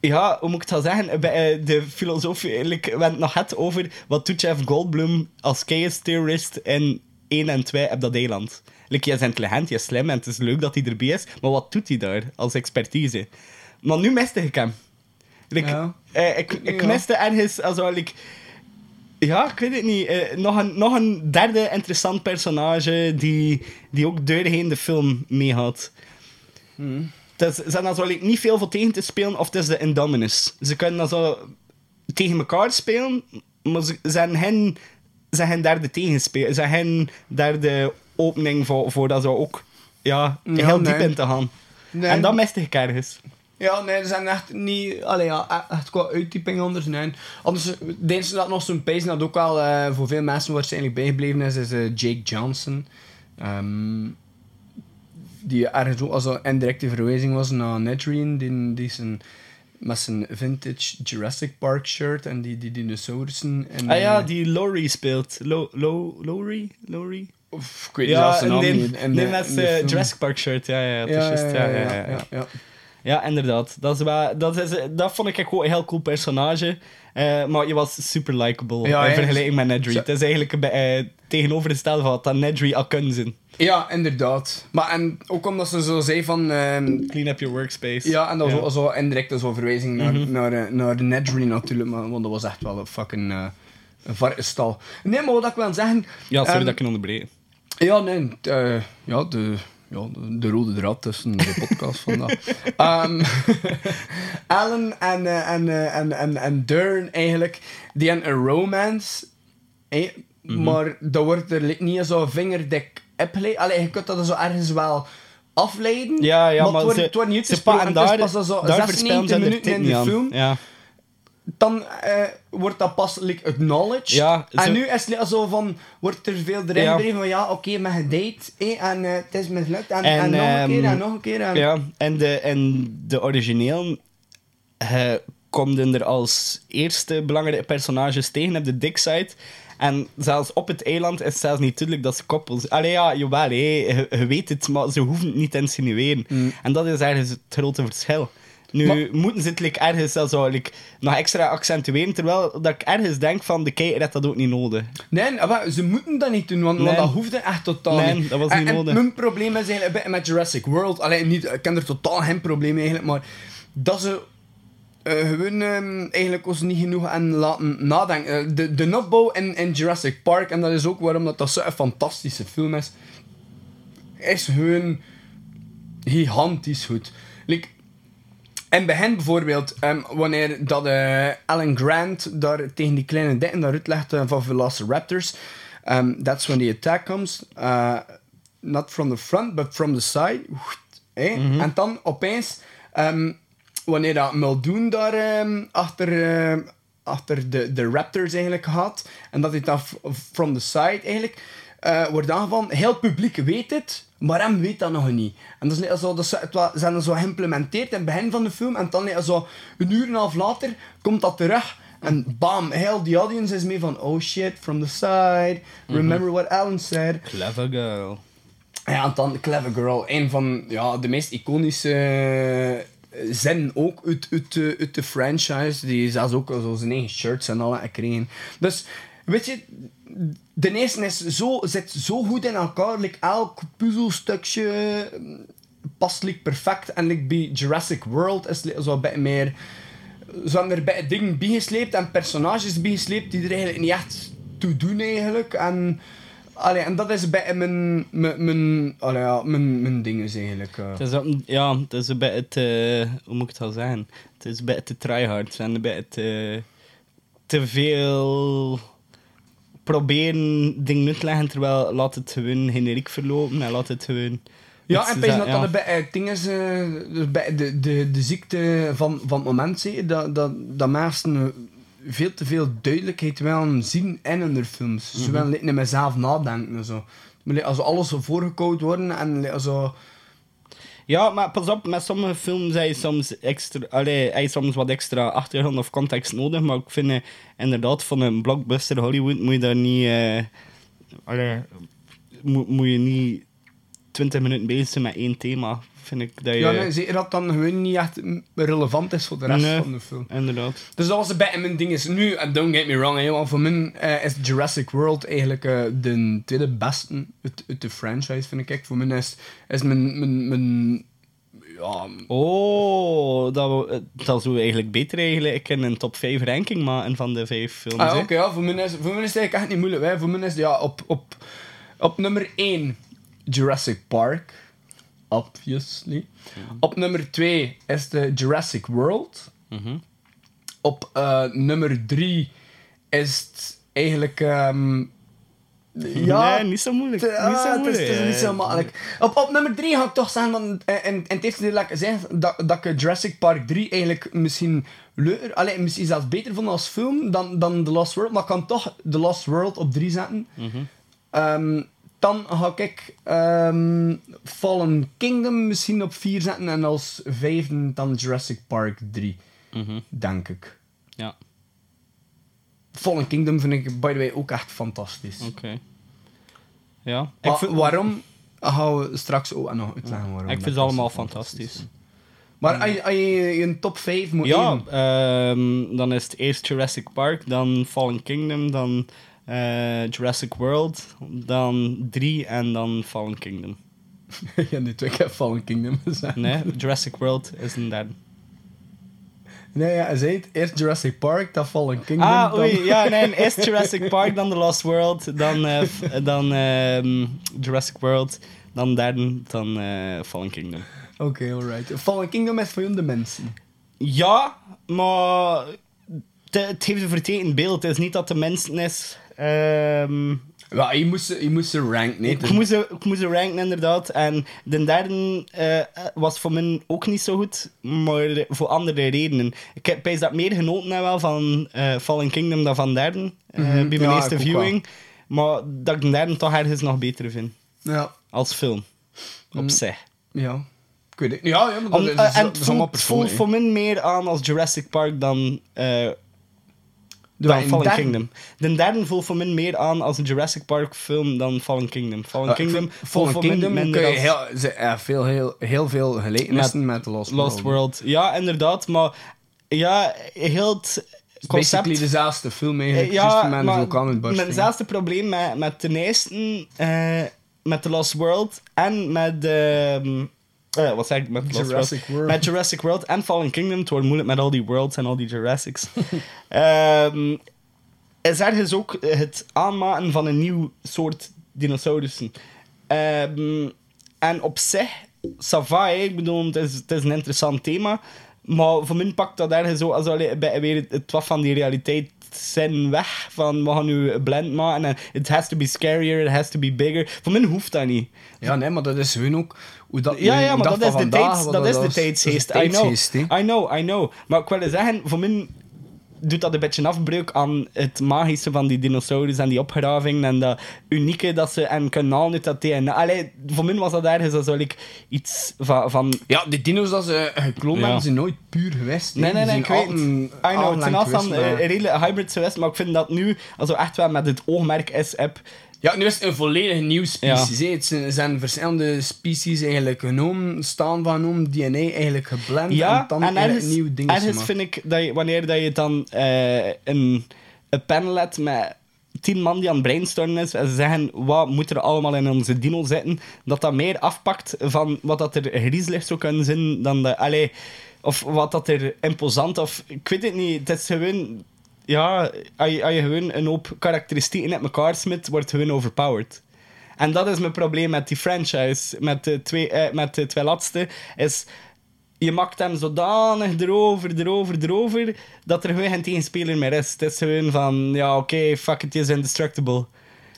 Speaker 5: Ja, hoe moet ik het zeggen? Beetje de filosofie... Eigenlijk, we het nog het over... Wat doet Jeff Goldblum als chaos terrorist in 1 en 2 op dat eiland? Like, hij is intelligent, hij is slim en het is leuk dat hij erbij is. Maar wat doet hij daar als expertise? Maar nu miste ik hem. Like,
Speaker 4: Ja.
Speaker 5: eh, ik, ik
Speaker 4: Ja.
Speaker 5: miste ergens... Also, like, ja, ik weet het niet. Eh, nog, een, nog een derde interessant personage die, die ook doorheen de film. Het is- Ze hebben zo like, niet veel voor tegen te spelen, of het is de Indominus. Ze kunnen dan zo tegen elkaar spelen, maar ze zijn hen, zijn derde tegenspelen. Ze zijn derde opening voor, voor dat ze ook ja,
Speaker 4: Ja,
Speaker 5: heel diep in te gaan.
Speaker 4: Nee.
Speaker 5: En dat miste ik ergens.
Speaker 4: Ja, nee, er zijn echt niet... Allee, ja, e- echt qua uittyping anders, nee. Anders, eh, de enige dat nog zo'n pees dat ook wel eh, voor veel mensen waarschijnlijk bijgebleven is, is eh, Jake Johnson. Ehm, die ergens ook als een indirecte verwijzing was naar Nedrien, die, die zijn, met zijn vintage Jurassic Park shirt en die, die dinosaurussen. En,
Speaker 5: Ah ja, die Laurie speelt. Lo, Lo, Laurie? Laurie?
Speaker 4: of, ik weet niet zelfs zijn naam niet.
Speaker 5: nee, met. Jurassic Park shirt. Ja, ja, ja.
Speaker 4: Ja, ja, ja, ja,
Speaker 5: inderdaad. Dat, is wel, dat, is, dat vond ik ook een heel cool personage. Eh, maar je was super likable
Speaker 4: Ja,
Speaker 5: in vergelijking met Nedry.
Speaker 4: Zo-
Speaker 5: Het is eigenlijk beetje, eh, tegenovergestelde van wat dat Nedry al kunnen zijn.
Speaker 4: Ja, inderdaad. Maar en ook omdat ze zo zei van... ehm,
Speaker 5: Clean up your workspace.
Speaker 4: Ja, en dat was
Speaker 5: Ja.
Speaker 4: zo, zo indirect zo verwijzing naar,
Speaker 5: Mhm.
Speaker 4: naar, eh, naar de Nedry natuurlijk, maar, want dat was echt wel een fucking uh, een varkenstal. Nee, maar wat ik wil zeggen...
Speaker 5: Ja, sorry
Speaker 4: ehm,
Speaker 5: dat ik je onderbreek.
Speaker 4: Ja, nee, eh, ja, de, ja, de, de rode draad tussen de podcast vandaag. *laughs* Ehm *laughs* Alan en, eh, en, eh, en, en, en Dern eigenlijk, die hebben een romance, eh,
Speaker 5: Mhm.
Speaker 4: maar dat wordt er niet zo vingerdik opgeleid. Allee, je kunt dat zo ergens wel afleiden,
Speaker 5: Ja, ja, maar,
Speaker 4: het wordt,
Speaker 5: ze,
Speaker 4: het wordt niet uitgesproken.
Speaker 5: pakken
Speaker 4: Het is pas zo
Speaker 5: daar
Speaker 4: 96
Speaker 5: verspelen ze
Speaker 4: minuten in de film
Speaker 5: Ja.
Speaker 4: Dan eh, wordt dat pas like, acknowledged.
Speaker 5: Ja,
Speaker 4: en nu is het like zo van, wordt er veel erin
Speaker 5: Ja.
Speaker 4: van ja, oké, maar gedate, eh, en eh, het is mislukt, en,
Speaker 5: En,
Speaker 4: en, nog een
Speaker 5: ehm,
Speaker 4: keer, en nog een keer. En,
Speaker 5: Ja, en de, en de origineel eh komt er als eerste belangrijke personages tegen op de dick side. En zelfs op het eiland is het zelfs niet duidelijk dat ze koppels... Allee, ja, jawel, hé, je, je weet het, maar ze hoeven het niet te insinueren. En dat is ergens het grote verschil. Nu
Speaker 4: Maar-
Speaker 5: moeten ze het like, ergens zelfs like, nog extra accentueren, terwijl dat ik ergens denk van, de kijker heeft dat ook niet nodig.
Speaker 4: Nee, maar ze moeten dat niet doen, want, dat hoefde echt totaal
Speaker 5: Nee,
Speaker 4: niet.
Speaker 5: dat was niet
Speaker 4: en
Speaker 5: nodig.
Speaker 4: Mijn probleem is eigenlijk een beetje met Jurassic World. Alleen niet, ik ken er totaal geen probleem eigenlijk, maar dat ze eh, gewoon ehm, eigenlijk ons niet genoeg aan laten nadenken. Eh, de, de opbouw in, in Jurassic Park, en dat is ook waarom dat, dat zo'n fantastische film is, is gewoon gigantisch goed. Like, in het begin bijvoorbeeld, ehm, wanneer dat eh, Alan Grant daar tegen die kleine dikken daar uitlegt eh, van Velociraptors, um, that's when the attack comes. Uh, not from the front, but from the side. Eh? En dan opeens, ehm, wanneer dat Muldoon daar achter, achter de, de Raptors eigenlijk gaat, en dat hij dan from the side eigenlijk eh, wordt aangevallen, heel het publiek weet het, maar hem weet dat nog niet. En dat is net zo, dat ze, het dat zo geïmplementeerd in het begin van de film, en dan net zo een uur en een half later komt dat terug. En bam, heel die audience is mee van, oh shit, from the side, remember what Alan said.
Speaker 5: Clever girl.
Speaker 4: Ja, en dan Clever Girl. Een van ja, de meest iconische eh, zinnen ook uit, uit de franchise. Die zelfs ook zo zijn eigen shirts en al gekregen. Dus, weet je... De eerste zo, zit zo goed in elkaar. Like, elk puzzelstukje eh, past like, perfect. En like, bij Jurassic World is het zo een beetje meer... Ze hebben er bij dingen bijgesleept en personages bijgesleept die er eigenlijk niet echt toe doen eigenlijk. En, allee, en dat is beetje mijn, mijn, mijn, allee, ja, mijn, mijn ding is eigenlijk. eh.
Speaker 5: Het is, ja, het is beetje te... Hoe moet ik het al zeggen? Het is beetje te tryhard. En beetje te... Te veel... Proberen dingen uit te leggen, terwijl laat het gewoon generiek verlopen en laat het gewoon...
Speaker 4: Ja, en dat dat het ding is, eh, dus bij de, de, de ziekte van, van het moment, zie dat, dat, dat mensen veel te veel duidelijkheid willen zien in hun films. Ze
Speaker 5: Mhm.
Speaker 4: willen niet meer zelf nadenken en zo. Als alles zo voorgekookt worden en zo...
Speaker 5: Ja, maar pas op, met sommige films heb soms, extra, allee, heb soms wat extra achtergrond of context nodig. Maar ik vind eh, inderdaad, van een blockbuster Hollywood moet je daar niet... eh moet, moet je niet 20 minuten bezig zijn met één thema. Vind ik dat je...
Speaker 4: Ja, nee, zeker dat dan gewoon niet echt relevant is voor de rest
Speaker 5: Nee.
Speaker 4: van de film.
Speaker 5: Inderdaad.
Speaker 4: Dus dat was een beetje mijn ding. Is nu, en don't get me wrong, hè, want voor mij eh, is Jurassic World eigenlijk eh, de tweede beste uit, uit de franchise, vind ik. Voor mij is, is mijn, mijn, mijn ja,
Speaker 5: Oh, dat, we, eh, dat zou eigenlijk beter eigenlijk in een top 5 ranking maken van de vijf films.
Speaker 4: Ah, oké, ja, voor, mij is, voor mij is het eigenlijk echt niet moeilijk. Hè. Voor mij is het, ja, op, op, op nummer 1 Jurassic Park. Obviously. Op nummer 2 is de Jurassic World.
Speaker 5: Mhm.
Speaker 4: Op eh, nummer 3 is het eigenlijk... ehm, ja,
Speaker 5: nee, niet zo moeilijk.
Speaker 4: het,
Speaker 5: niet zo
Speaker 4: ah, het, is,
Speaker 5: moeilijk.
Speaker 4: het is niet zo makkelijk. Op, op nummer 3 ga ik toch zeggen, want eh, in, in het laat ik zeggen dat, dat ik Jurassic Park 3 eigenlijk misschien leuker, allee, misschien zelfs beter vond als film dan, dan The Lost World, maar ik kan toch The Lost World op 3 zetten.
Speaker 5: Mhm.
Speaker 4: Ehm, dan ga ik ehm, Fallen Kingdom misschien op 4 zetten en als vijfde dan Jurassic Park 3,
Speaker 5: Mhm.
Speaker 4: denk ik.
Speaker 5: Ja,
Speaker 4: Fallen Kingdom vind ik, by the way, ook echt fantastisch.
Speaker 5: oké. Ja,
Speaker 4: Maar
Speaker 5: ik vind,
Speaker 4: waarom gaan we straks ook nog uitleggen waarom.
Speaker 5: ik vind ze allemaal fantastisch.
Speaker 4: is. Maar als je, als je een top 5 moet
Speaker 5: Ja, ehm, dan is het eerst Jurassic Park, dan Fallen Kingdom, dan eh, Jurassic World, dan 3 en dan Fallen Kingdom. *laughs*
Speaker 4: ja, nu twee keer Fallen Kingdom gezegd.
Speaker 5: Nee, Jurassic World is een derde.
Speaker 4: Nee, ja, hij zei het. Eerst Jurassic Park, dan Fallen Kingdom.
Speaker 5: Ah,
Speaker 4: dan-
Speaker 5: oei, ja, nee, *laughs* eerst Jurassic Park, dan The Lost World, dan, eh, dan ehm, Jurassic World, dan derde, dan eh, Fallen Kingdom.
Speaker 4: Oké, alright. Fallen Kingdom is voor jou de mensen.
Speaker 5: Ja, maar het, geeft een vertekend beeld. Het is niet dat de mensen is. Ehm,
Speaker 4: Ja, je moest, ze- je moest ze ranken, nee.
Speaker 5: ik, moest ze, ik moest ze ranken, inderdaad. En de derde eh, was voor mij ook niet zo goed, maar voor andere redenen. Ik heb bij dat meer genoten heb wel van eh, Fallen Kingdom dan van derde, eh,
Speaker 4: Mhm.
Speaker 5: bij mijn
Speaker 4: Ja,
Speaker 5: eerste viewing. Maar dat ik de derde toch ergens nog beter vind.
Speaker 4: Ja,
Speaker 5: Als film. Op
Speaker 4: Mm.
Speaker 5: zich.
Speaker 4: ja. Ik weet het. Ja, ja, maar dat
Speaker 5: Om-
Speaker 4: is, dat is-
Speaker 5: en
Speaker 4: dat
Speaker 5: het
Speaker 4: is allemaal
Speaker 5: voelt, voor mij meer aan als Jurassic Park dan, eh
Speaker 4: in
Speaker 5: Fallen
Speaker 4: derde-
Speaker 5: Kingdom. De derde voelt voor mij meer aan als een Jurassic Park film dan Fallen Kingdom. Fallen
Speaker 4: ik
Speaker 5: Kingdom
Speaker 4: Fallen Kingdom
Speaker 5: minder
Speaker 4: kun je
Speaker 5: als
Speaker 4: heel, ze- veel, heel, heel veel gelijkenissen met, Lost,
Speaker 5: Lost
Speaker 4: World.
Speaker 5: World. Ja, inderdaad, maar ja, heel het concept...
Speaker 4: Basically dezelfde film eigenlijk,
Speaker 5: Eh, ja,
Speaker 4: met
Speaker 5: maar
Speaker 4: vulkaanuitbarsting.
Speaker 5: mijn zelfde probleem met, met ten eerste, eh, met The Lost World en met, ehm, Eh, wat zeg ik met
Speaker 4: Jurassic World.
Speaker 5: Met Jurassic World en Fallen Kingdom. Het wordt moeilijk met al die worlds en al die Jurassics. *laughs* Ehm, is ergens ook het aanmaken van een nieuw soort dinosaurussen. Ehm, en op zich, ça va, hè. ik bedoel, het is, het is een interessant thema. Maar voor mij pakt dat ergens zo als allee, bij- weer het, het wat van die realiteit zijn weg. Van we gaan nu blend maken en it has to be scarier, it has to be bigger. Voor mij hoeft dat niet.
Speaker 4: Ja, nee, maar dat is hun ook. Hoe dat,
Speaker 5: Ja, ja, maar dat is de, tijds, dat is de tijdsgeest. know. I know, I know. Maar ik wil zeggen, voor mij doet dat een beetje een afbreuk aan het magische van die dinosaurus en die opgravingen en dat unieke dat ze en kunnen halen uit dat DNA. Allee, voor mij was dat ergens als ik iets van... van
Speaker 4: Ja, de dino's dat ze gekloond
Speaker 5: Ja.
Speaker 4: hebben, zijn nooit puur geweest.
Speaker 5: Nee, nee, nee, ik
Speaker 4: zijn
Speaker 5: weet
Speaker 4: altijd
Speaker 5: I know, het zijn altijd een redelijk hybrid geweest, maar ik vind dat nu also echt wel met het oogmerk S-app
Speaker 4: Ja, nu is het een volledig nieuw species. Het zijn, zijn verschillende species eigenlijk genomen, staan van genomen, DNA eigenlijk geblend
Speaker 5: Ja,
Speaker 4: en dan
Speaker 5: en ergens,
Speaker 4: nieuw dingen
Speaker 5: ergens vind ik dat je, wanneer dat je dan eh, een, een panel hebt met tien man die aan het brainstormen is en ze zeggen wat moet er allemaal in onze dino zitten, dat dat meer afpakt van wat dat er griezelig zou kunnen zijn dan de... Allee, of wat dat er imposant of... Ik weet het niet, het is gewoon... Ja, als je, als een hoop karakteristieken uit elkaar smit, wordt gewoon overpowered. En dat is mijn probleem met die franchise, met de twee, eh, met de twee laatste, is je maakt hem zodanig erover, erover, erover, dat er gewoon geen tegenspeler meer is. Het is gewoon van, ja, oké, fuck it, is indestructible.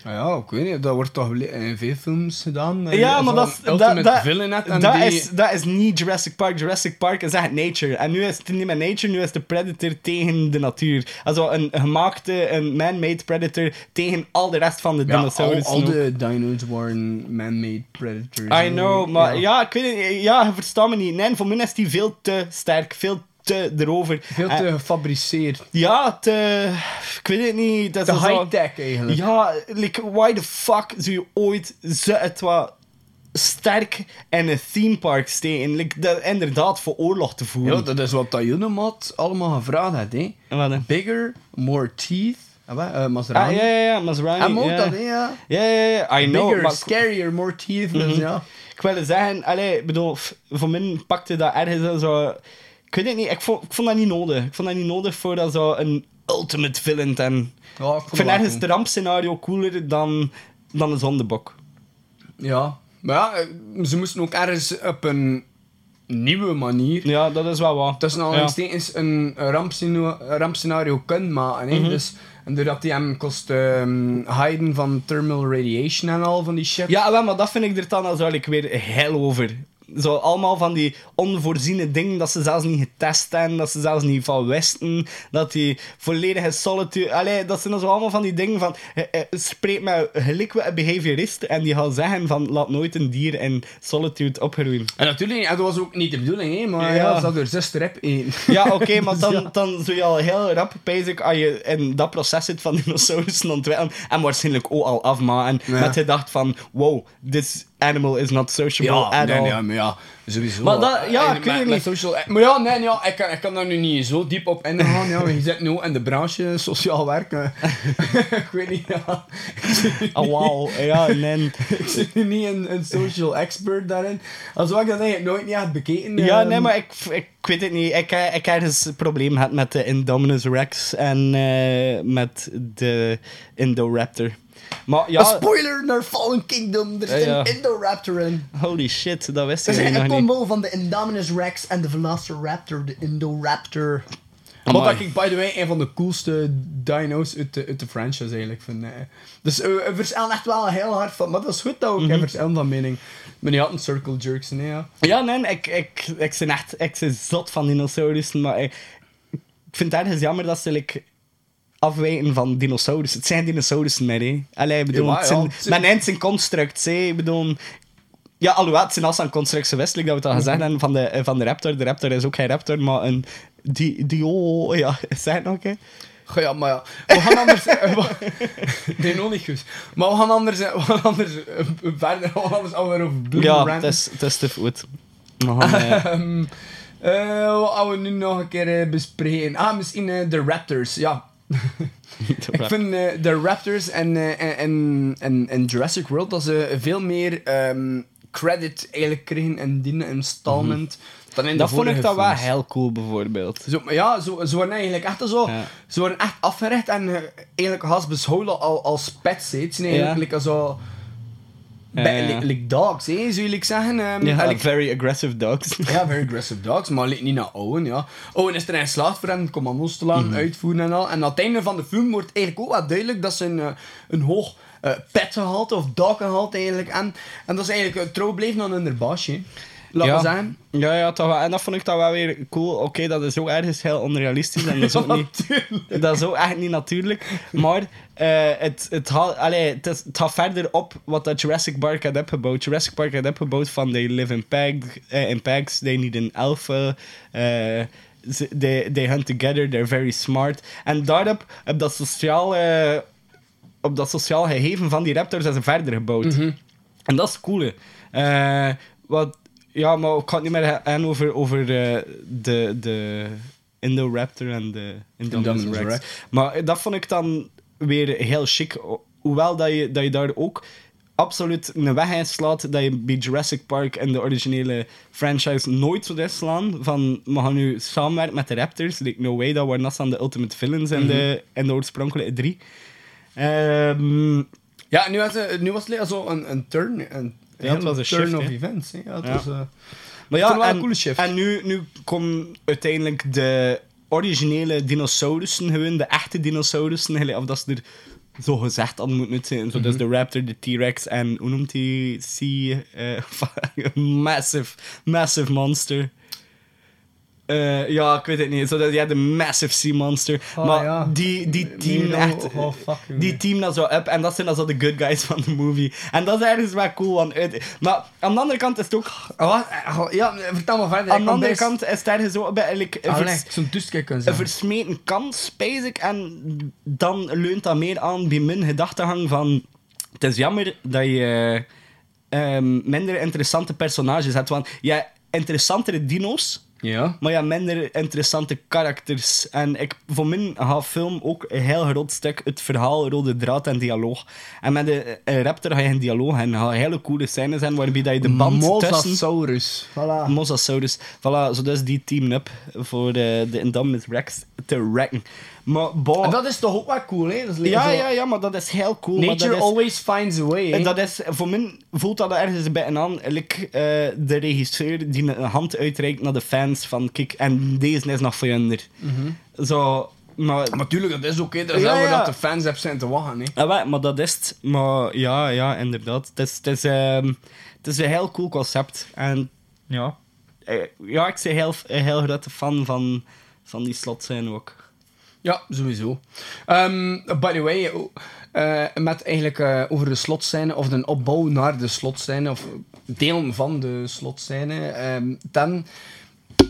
Speaker 4: Ah Ja, ik weet niet, dat wordt toch in veel films gedaan. eh,
Speaker 5: Ja, maar dat, is- dat,
Speaker 4: Ultimate
Speaker 5: dat,
Speaker 4: Villain net en
Speaker 5: dat,
Speaker 4: die-
Speaker 5: is, dat is niet Jurassic Park. Jurassic Park is echt nature. En nu is het niet meer nature, nu is de predator tegen de natuur. Also een gemaakte, een man-made predator tegen al de rest van de
Speaker 4: Ja, al,
Speaker 5: dinosaurussen.
Speaker 4: al de dino's waren man-made predators.
Speaker 5: I know, maar ja. ik weet niet. Ja, je verstaat me niet. Nee, voor mij is die veel te sterk, veel te erover.
Speaker 4: Veel
Speaker 5: En-
Speaker 4: te gefabriceerd.
Speaker 5: Ja, te... Ik weet het niet. Dat
Speaker 4: Te high-tech eigenlijk.
Speaker 5: Ja, like, why the fuck zou je ooit zo sterk in een theme park steken? Like, dat inderdaad voor oorlog te voeren.
Speaker 4: Ja, dat is wat Tajunemat allemaal gevraagd had, hè.
Speaker 5: En wat dan?
Speaker 4: Bigger, more teeth. Ah, wat? Eh,
Speaker 5: Ah,
Speaker 4: Maserati.
Speaker 5: ja, ja, ja, Maserati.
Speaker 4: Hij moet
Speaker 5: ja.
Speaker 4: dat, hè, ja.
Speaker 5: Ja, ja, ja, I know.
Speaker 4: Bigger,
Speaker 5: maar
Speaker 4: scarier, more teeth. Dus
Speaker 5: Mhm.
Speaker 4: ja.
Speaker 5: Ik wilde zeggen, allee, bedoel, voor mij pakte dat ergens zo... Ik weet het niet, ik vond, ik vond dat niet nodig. Ik vond dat niet nodig voor dat zo een ultimate villain te hebben.
Speaker 4: Ja, ik
Speaker 5: Ik vind ergens het rampscenario cooler dan, dan een zondebok.
Speaker 4: Ja. Maar ja, ze moesten ook ergens op een nieuwe manier
Speaker 5: Ja, dat is wel wat.
Speaker 4: tussen aanhalingstekens een rampscenario, rampscenario kunnen maken.
Speaker 5: Mhm.
Speaker 4: dus, en doordat die hem kost ehm hiden van thermal radiation en al van die shit.
Speaker 5: Ja, maar dat vind ik er dan als ik weer heel over. Zo allemaal van die onvoorziene dingen dat ze zelfs niet getest hebben, dat ze zelfs niet van wisten, dat die volledige solitude... Allee, dat zijn zo allemaal van die dingen van... eh, eh, spreek met gelijk met een behaviorist en die gaat zeggen van laat nooit een dier in solitude opgroeien.
Speaker 4: En natuurlijk, en dat was ook niet de bedoeling, hè, maar
Speaker 5: Ja.
Speaker 4: ja, ze had haar zuster rep eten. *laughs*
Speaker 5: Ja, oké, maar *laughs* dan, dan zou je al heel rap bezig als je in dat proces zit van dinosaurussen ontwikkelen en waarschijnlijk ook al afmaken
Speaker 4: Ja.
Speaker 5: met de dacht van wow, this animal is not sociable
Speaker 4: Ja,
Speaker 5: at
Speaker 4: nee,
Speaker 5: all.
Speaker 4: nee, maar ja, sowieso.
Speaker 5: Maar dat- ja, ik weet het niet.
Speaker 4: Social, maar ja, nee, ja, ik, kan, ik kan daar nu niet zo diep op ingaan. Ja, je zit nu in de branche sociaal werken. *laughs* ik weet niet, ja. *laughs*
Speaker 5: Oh, wauw. Ja, nee.
Speaker 4: ik ben nu niet een, een social expert daarin. Als ik dat eigenlijk nooit niet had bekeken.
Speaker 5: Ja,
Speaker 4: ehm,
Speaker 5: nee, maar ik, ik weet het niet. Ik, eh, ik heb dus een probleem gehad met de Indominus Rex en eh, met de Indoraptor. Maar
Speaker 4: Een
Speaker 5: ja,
Speaker 4: spoiler naar Fallen Kingdom. Er zit
Speaker 5: Ja, ja.
Speaker 4: een Indoraptor in.
Speaker 5: holy shit, dat wist
Speaker 4: Het
Speaker 5: ik
Speaker 4: is een
Speaker 5: nog niet.
Speaker 4: combo van de Indominus Rex en de Velociraptor, de Indoraptor. Wat
Speaker 5: Amai.
Speaker 4: dat ik, by the way, een van de coolste dino's uit de, uit de franchise eigenlijk vind. eh. Dus eh, we verschillen echt wel heel hard van... Maar dat is goed dat we ook mm verschillen van mening. Maar die had een circle jerks, nee, ja.
Speaker 5: Ja, nee, ik, ik, ik ben echt ik ben zot van dinosaurussen, maar ik, ik vind het ergens jammer dat ze like, afwijken van dinosaurussen. Het zijn dinosaurussen meer, hè. Allee, bedoel,
Speaker 4: Ja, ja, het zijn-
Speaker 5: mijn eind zijn constructs, hè. Ik bedoel... Ja, alhoewel, het zijn als een constructs westelijk dat we het al gezegd hebben van de, eh, van de raptor. De raptor is ook geen raptor, maar een... Die, die, oh, ja, *laughs* zeg het nog, hè.
Speaker 4: Goh, ja, maar ja. We gaan anders... *laughs* nee, nog niet goed. Maar we gaan anders... We gaan anders eh, verder... We gaan anders alweer over
Speaker 5: Ja, het is, het is te goed. We gaan,
Speaker 4: wat gaan we nu nog een keer bespreken? Ah, misschien eh, de Raptors, ja. Ik vind eh, de Raptors en, eh, en, en, en, Jurassic World dat ze veel meer ehm, credit eigenlijk kregen in die installment. Dan in de
Speaker 5: Dat vond ik dan wel heel cool, bijvoorbeeld.
Speaker 4: Zo, maar ja, zo, ze worden eigenlijk echt zo...
Speaker 5: Ja.
Speaker 4: Ze worden echt afgericht en eh, eigenlijk haast beschouwd al als pets. Het zijn eigenlijk
Speaker 5: Ja.
Speaker 4: zo...
Speaker 5: Ja.
Speaker 4: like, like dogs, hè, zou like zeggen. ehm,
Speaker 5: Ja,
Speaker 4: like-
Speaker 5: very aggressive dogs. *laughs*
Speaker 4: ja, very aggressive dogs, maar niet naar Owen, ja. Owen is er in geslaagd voor hem commando's te laten uitvoeren en al. En aan het einde van de film wordt eigenlijk ook wel duidelijk dat ze een, eh, een hoog eh pet gehaald of dog gehaald eigenlijk. En, en dat is eigenlijk uh, trouw bleven aan hun baasje. Laten we
Speaker 5: ja. Ja, ja, toch wel. En dat vond ik dan wel weer cool. Oké, dat is ook ergens heel onrealistisch. En dat is ook niet... Dat is ook echt niet natuurlijk. Maar eh, het, het, haal- allee, het, gaat verder op wat dat Jurassic Park had opgebouwd. Jurassic Park had opgebouwd van they live in, pag, eh, in packs, they need an alpha, eh, they, they hunt together, they're very smart. En daarop, op dat sociaal, eh, op dat sociaal gegeven van die raptors, is ze verder gebouwd. En dat is cool. Eh, wat, ja, maar ik het niet meer hebben over, over eh, de, de Indoraptor en de Indominus Rex. Maar dat vond ik dan weer heel chic. Ho- Hoewel dat je, dat je daar ook absoluut een weg in slaat dat je bij Jurassic Park en de originele franchise nooit zou slaan. Van, we gaan nu samenwerken met de Raptors. Like, no way, dat waren dat dan de ultimate villains in, de, in de oorspronkelijke drie. Ehm,
Speaker 4: Ja, nu was, het- nu was het zo een, een turn. Een,
Speaker 5: Ja, het was een
Speaker 4: turn
Speaker 5: shift,
Speaker 4: of
Speaker 5: hè.
Speaker 4: events. Ja, het
Speaker 5: Ja.
Speaker 4: was, eh,
Speaker 5: Maar ja,
Speaker 4: wel
Speaker 5: en,
Speaker 4: een coole shift.
Speaker 5: en nu, nu komen uiteindelijk de originele dinosaurussen, gewoon de echte dinosaurussen, of dat ze er zo gezegd hadden moeten zijn. Zo, Dus de Raptor, de T-Rex en hoe noemt die? Sea. eh, *laughs* massive, massive monster. Eh, ja, ik weet het niet. Zo, dat, ja, de Massive Sea Monster.
Speaker 4: Oh,
Speaker 5: maar
Speaker 4: ja.
Speaker 5: die, die team
Speaker 4: Nee,
Speaker 5: echt...
Speaker 4: oh, oh,
Speaker 5: die team dat zo up. En dat zijn dan zo de good guys van de movie. En dat is ergens wel cool. Want uit, maar aan de andere kant is het ook...
Speaker 4: Ah, wat? Ah, Ja, vertel maar verder.
Speaker 5: Aan de andere kant is het ergens zo bij
Speaker 4: Ah,
Speaker 5: vers-
Speaker 4: zo'n
Speaker 5: een versmeten kans. En dan leunt dat meer aan bij mijn gedachtegang van... Het is jammer dat je ehm, minder interessante personages hebt. Want je hebt interessantere dino's...
Speaker 4: Ja.
Speaker 5: Maar ja, minder interessante karakters. En ik, voor mij gaat film ook een heel groot stuk het verhaal, rode draad en dialoog. En met de eh, Raptor ga je een dialoog en ga hele coole scènes zijn waarbij dat je de band tussen...
Speaker 4: Mosasaurus. Voilà.
Speaker 5: Mosasaurus. Voilà, zo dus die team up voor de, de Indominus Rex te wrecken. Maar.
Speaker 4: En dat is toch ook wel cool, hè? Dat is like
Speaker 5: ja,
Speaker 4: zo-
Speaker 5: ja, ja, maar dat is heel cool. maar
Speaker 4: Nature
Speaker 5: dat is,
Speaker 4: always finds a way, hè?
Speaker 5: dat is, voor mij voelt dat ergens een beetje aan. Like, eh, de regisseur die een hand uitreikt naar de fans van kijk, en deze is nog voor jullie. Zo, maar...
Speaker 4: Maar tuurlijk, dat is hè. Dat is
Speaker 5: Ja, ja.
Speaker 4: dat de fans hebben zijn te wachten, hè.
Speaker 5: Ja, wel, maar dat is het. Maar ja, ja, inderdaad. Het is, het is, ehm, het is een heel cool concept. En ja, eh, ja ik ben heel, een heel grote fan van, van die slot zijn ook.
Speaker 4: Ja, sowieso. Ehm, by the way, eh, met eigenlijk eh, over de slotscène, of de opbouw naar de slotscène, of deel van de slotscène, ehm, dan...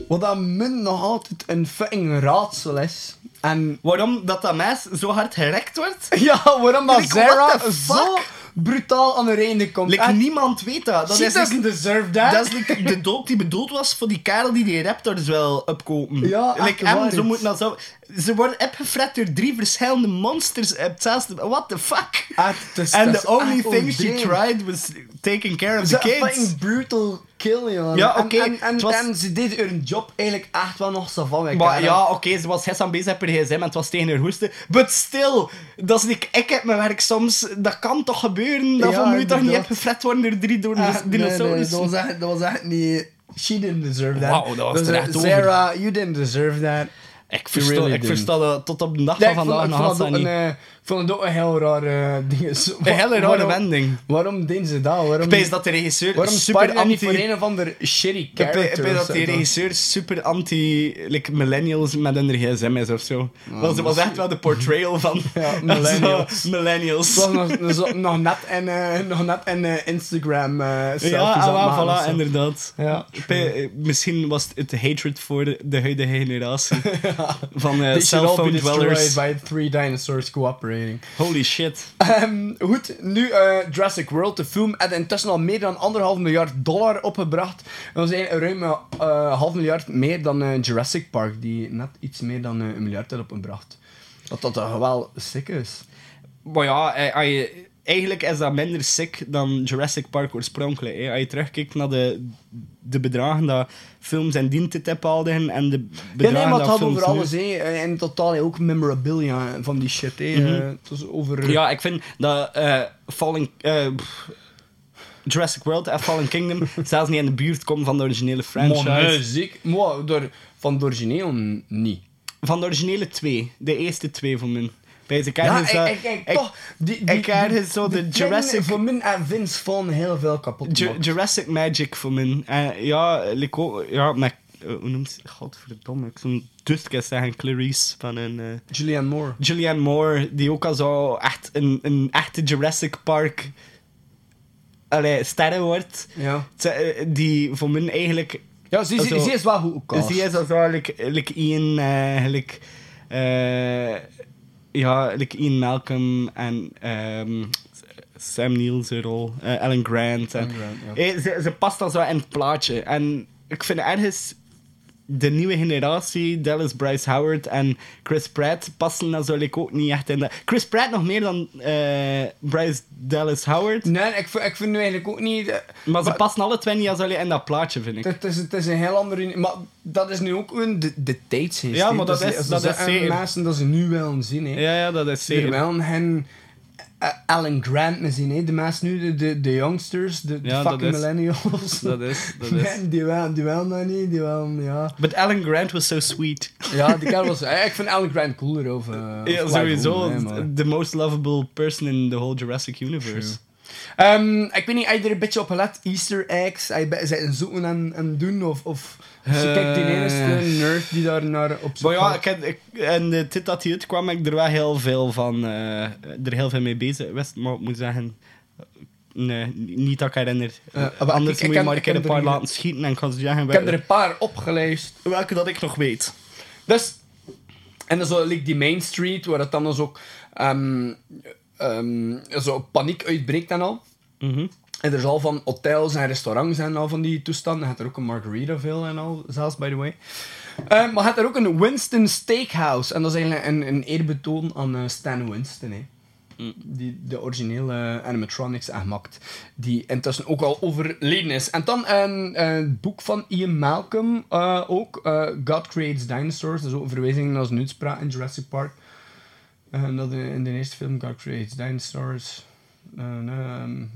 Speaker 4: Wat dat min nog altijd een fucking raadsel is. En
Speaker 5: Waarom dat dat meis zo hard gerekt wordt? *laughs*
Speaker 4: ja, waarom dat Sarah
Speaker 5: the
Speaker 4: zo
Speaker 5: fuck?
Speaker 4: Brutaal aan de einde komt.
Speaker 5: Like,
Speaker 4: En
Speaker 5: niemand weet dat. Dat is, like,
Speaker 4: deserve that.
Speaker 5: dat is like de dood die bedoeld was voor die kerel die die raptors wil opkopen.
Speaker 4: Ja,
Speaker 5: like, zo
Speaker 4: het.
Speaker 5: moeten dat zo... Ze worden opgefret door drie verschillende monsters op hetzelfde... What the fuck?
Speaker 4: Ah,
Speaker 5: And the only thing she tried was taking care of
Speaker 4: Ze
Speaker 5: the kids.
Speaker 4: fucking brutal
Speaker 5: Ja,
Speaker 4: En-
Speaker 5: oké,
Speaker 4: En, en,
Speaker 5: was-
Speaker 4: en ze deed hun job eigenlijk echt wel nog zo van
Speaker 5: Maar ja, oké, ze was gisteren bezig per gsm en het was tegen haar hoesten. But still, dat is niet, ik heb mijn werk soms... Dat kan toch gebeuren? Dat
Speaker 4: Ja,
Speaker 5: van nu toch niet
Speaker 4: inderdaad.
Speaker 5: opgefret worden door drie door
Speaker 4: Echt, nee, nee, dat, was echt, dat was echt niet... She didn't deserve that.
Speaker 5: Dat was
Speaker 4: Dus, eh,
Speaker 5: over.
Speaker 4: Sarah, you didn't deserve that.
Speaker 5: Ik versta,
Speaker 4: really
Speaker 5: ik versta dat tot op de dag
Speaker 4: ik
Speaker 5: van vandaag
Speaker 4: ik
Speaker 5: nog
Speaker 4: vond, het
Speaker 5: altijd
Speaker 4: ook een,
Speaker 5: niet.
Speaker 4: eh, ik vond het ook een heel raar eh, ding. Zo,
Speaker 5: Een hele rare
Speaker 4: waarom-
Speaker 5: wending.
Speaker 4: Waarom deden ze dat? Waarom,
Speaker 5: Ik dat de regisseur
Speaker 4: waarom
Speaker 5: super anti...
Speaker 4: voor een of ander shitty
Speaker 5: Ik ik
Speaker 4: character? of
Speaker 5: dat
Speaker 4: zo,
Speaker 5: die regisseur super anti-millennials met hun gsm is of zo. Want ze was echt wel de portrayal van *laughs*
Speaker 4: Ja, *laughs* millennials.
Speaker 5: zo, millennials.
Speaker 4: Het was nog, nog, nog net in, eh, nog net in eh, Instagram eh selfies
Speaker 5: Ja, ah, voilà,
Speaker 4: zo.
Speaker 5: inderdaad.
Speaker 4: Ja,
Speaker 5: Ik pe- eh, misschien was het het hatred voor de huidige generatie *laughs* *laughs* van
Speaker 4: be
Speaker 5: cellphone
Speaker 4: destroyed
Speaker 5: dwellers.
Speaker 4: by three dinosaurs cooperating.
Speaker 5: Holy shit.
Speaker 4: Ehm, goed, nu eh, Jurassic World, de film, had intussen al meer dan anderhalf miljard dollar opgebracht. Dat was eigenlijk ruim eh, half miljard meer dan Jurassic Park, die net iets meer dan een miljard had opgebracht. Dat dat toch wel sick is.
Speaker 5: Maar ja, als je eigenlijk is dat minder sick dan Jurassic Park oorspronkelijk. Hè. Als je terugkijkt naar de, de bedragen dat films en dientetip hadden en de
Speaker 4: Ja,
Speaker 5: bedragen
Speaker 4: nee, maar het gaat
Speaker 5: films
Speaker 4: over alles, hè. En in totaal ook memorabilia van die shit, hè.
Speaker 5: Mhm.
Speaker 4: Eh, het was over...
Speaker 5: Ja, ik vind dat eh Falling... eh, Jurassic World en Fallen Kingdom *laughs* zelfs niet in de buurt komen van de originele franchise.
Speaker 4: Maar zeker. Maar door, van het origineel niet.
Speaker 5: Van de originele twee. De eerste twee van
Speaker 4: Ja, ik,
Speaker 5: dat-
Speaker 4: ik, ik,
Speaker 5: ik-
Speaker 4: toch... Die, die,
Speaker 5: ik ergens zo de Jurassic-
Speaker 4: Voor min en Vince van heel veel kapot
Speaker 5: Ju-. Jurassic Magic voor mij. En ja, like ook- ja, eh, hoe noemt ze? Godverdomme, ik zou Dustke zeggen, Clarice van een... eh,
Speaker 4: Julianne Moore.
Speaker 5: Julianne Moore, die ook al zo echt een, een echte Jurassic Park allee, sterren wordt.
Speaker 4: Ja.
Speaker 5: Ze, eh, Die voor mij eigenlijk...
Speaker 4: Ja, ze, ze, ze is wel goed gecast.
Speaker 5: Zie je zo, like, like Ian, eh, like, eh, ja, like Ian Malcolm en ehm, Sam Neill's rol, eh, Alan Grant. En,
Speaker 4: Alan Grant, ja.
Speaker 5: Eh, ze, ze past al zo in het plaatje. En ik vind ergens de nieuwe generatie, Dallas Bryce Howard en Chris Pratt, passen like, ook niet echt in de... Chris Pratt nog meer dan eh, Bryce Dallas Howard.
Speaker 4: Nee, ik, vind- ik vind nu eigenlijk ook niet... eh,
Speaker 5: Maar ze passen alle twee niet als in dat plaatje, vind ik.
Speaker 4: Het is, het is een heel andere... Maar dat is nu ook een de, de tijdsgeest.
Speaker 5: Ja, maar dat is-
Speaker 4: als
Speaker 5: dat
Speaker 4: ze
Speaker 5: is zeker.
Speaker 4: mensen dat ze nu willen zien. Hè.
Speaker 5: Ja, ja, dat is
Speaker 4: Ze
Speaker 5: zeker.
Speaker 4: willen hen... eh, Alan Grant me zien, hè. de mensen nu, de, de, de youngsters, de, de
Speaker 5: Ja,
Speaker 4: fucking millennials. *laughs*
Speaker 5: Dat is, dat is.
Speaker 4: Man, *laughs* die willen, die willen dat niet, die willen, ja.
Speaker 5: But Alan Grant was so sweet.
Speaker 4: Ja, die kerel was... eh, Ik vind Alan Grant cooler of... eh,
Speaker 5: Ja, sowieso. The most lovable person in the whole Jurassic universe.
Speaker 4: Ehm, ik weet niet, heb je er een beetje op gelet? Easter eggs? Heb je zijn zoeken en, en doen? Of, of ze kijkt die enige nerd die daar naar op zoek
Speaker 5: Maar ja, ik ik, en de tijd dat hij uitkwam, ik er wel heel veel van, eh, er heel veel mee bezig wist, maar ik moet zeggen, nee, niet dat ik herinner.
Speaker 4: Eh, maar
Speaker 5: Anders
Speaker 4: ik- ik
Speaker 5: moet je
Speaker 4: ken-
Speaker 5: maar een
Speaker 4: ik
Speaker 5: keer
Speaker 4: ken
Speaker 5: een paar
Speaker 4: er
Speaker 5: laten schieten en ik kan ze zeggen
Speaker 4: Ik heb er een paar opgeleist.
Speaker 5: welke dat ik nog weet.
Speaker 4: Dus, en dan zo like die Main Street, waar het dan dus ook ehm, ehm, zo paniek uitbreekt en al.
Speaker 5: Mhm.
Speaker 4: En er is al van hotels en restaurants en al van die toestanden. Je hebt er ook een Margaritaville en al, zelfs, by the way. Eh, maar je hebt er ook een Winston Steakhouse. En dat is eigenlijk een, een eerbetoon aan eh, Stan Winston, hè. Die de originele animatronics heeft gemaakt. Die intussen ook al overleden is. En dan een, een boek van Ian Malcolm eh, ook. eh, God Creates Dinosaurs. Dat is ook een verwijzing naar zijn uitspraak in Jurassic Park. En dat in, in de eerste film God Creates Dinosaurs. En,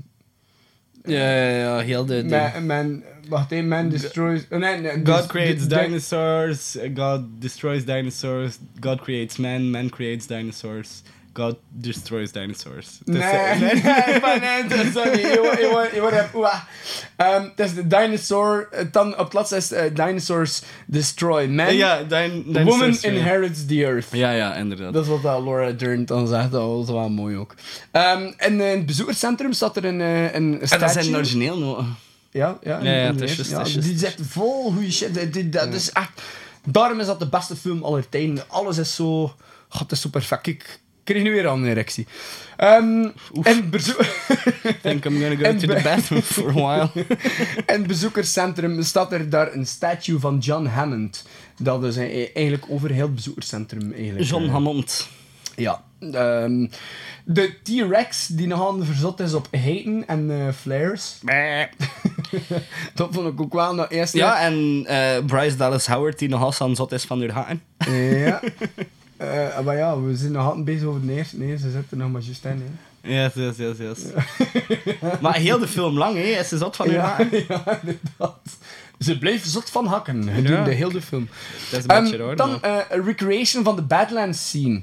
Speaker 4: ehm,
Speaker 5: Ja, ja, ja, heel de...
Speaker 4: man, man, wacht even, man destroys... oh, nee, nee,
Speaker 5: God
Speaker 4: dus-
Speaker 5: creates
Speaker 4: de- de-
Speaker 5: dinosaurs, God destroys dinosaurs, God creates man, man creates dinosaurs, God destroys dinosaurs.
Speaker 4: Nee,
Speaker 5: eh,
Speaker 4: nee, nee, dat dat wordt- je wordt- oeh. Ehm, Het is de dinosaur... eh, Dan op het is eh, Dinosaurs Destroy Man.
Speaker 5: Ja, din-
Speaker 4: Woman
Speaker 5: dinosaurs, ja.
Speaker 4: inherits the earth.
Speaker 5: Ja, ja, inderdaad.
Speaker 4: Dat is wat dat Laura Dern dan zegt. Dat was wel mooi ook. Ehm, en in het bezoekerscentrum staat er een, eh, een
Speaker 5: En dat
Speaker 4: statue.
Speaker 5: zijn origineel nog.
Speaker 4: Ja, ja.
Speaker 5: Is.
Speaker 4: Die zegt vol goede shit. Die- Dat is echt... Daarom is dat de beste film aller tijden. Alles is zo... God, het is zo perfect. Ik kreeg nu weer al een erectie. Ehm en,
Speaker 5: think I'm gonna go *laughs*
Speaker 4: En
Speaker 5: to the bathroom for a while. *laughs*
Speaker 4: in het bezoekerscentrum staat er daar een statue van John Hammond. Dat is eh, eigenlijk over heel het bezoekerscentrum eigenlijk.
Speaker 5: John
Speaker 4: eh,
Speaker 5: Hammond.
Speaker 4: Ja. Ehm, de T-Rex die nog aan de verzot is op heiten en eh, flares. *laughs* dat vond ik ook wel dat eerste.
Speaker 5: Ja, en eh, Bryce Dallas Howard, die nogal zot is van haar haken.
Speaker 4: Ja. Eh, maar ja, we zijn nog altijd bezig over de eerste. Nee, ze zitten nog maar juist in. Hè.
Speaker 5: Yes, yes, yes, yes. *laughs* maar heel de film lang, hè? Ze zot van
Speaker 4: Ja, *laughs* ja, inderdaad. Ze bleef zot van hakken gedurende heel de film.
Speaker 5: Dat is een beetje
Speaker 4: Ehm,
Speaker 5: raar.
Speaker 4: dan eh, een recreation van de Badlands scene.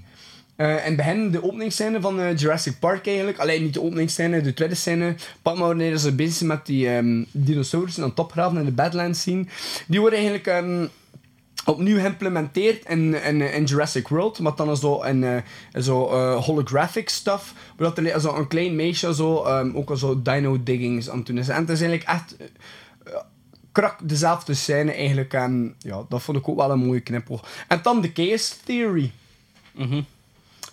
Speaker 4: Eh en in het begin de openingsscène van eh, Jurassic Park eigenlijk. Alleen niet de openingsscène, de tweede scène. Pak maar wanneer ze bezig zijn met die ehm dinosaurussen aan het opgraven in de Badlands scene. Die worden eigenlijk ehm, opnieuw geïmplementeerd in, in, in Jurassic World. Maar dan zo in, in zo eh, holographic stuff. Dat er zo een klein meisje zo, ehm, ook al zo dino diggings aan het doen is. En het is eigenlijk echt... eh, krak dezelfde scène eigenlijk. En ja, dat vond ik ook wel een mooie knippel. En dan de case theory.
Speaker 5: Mhm.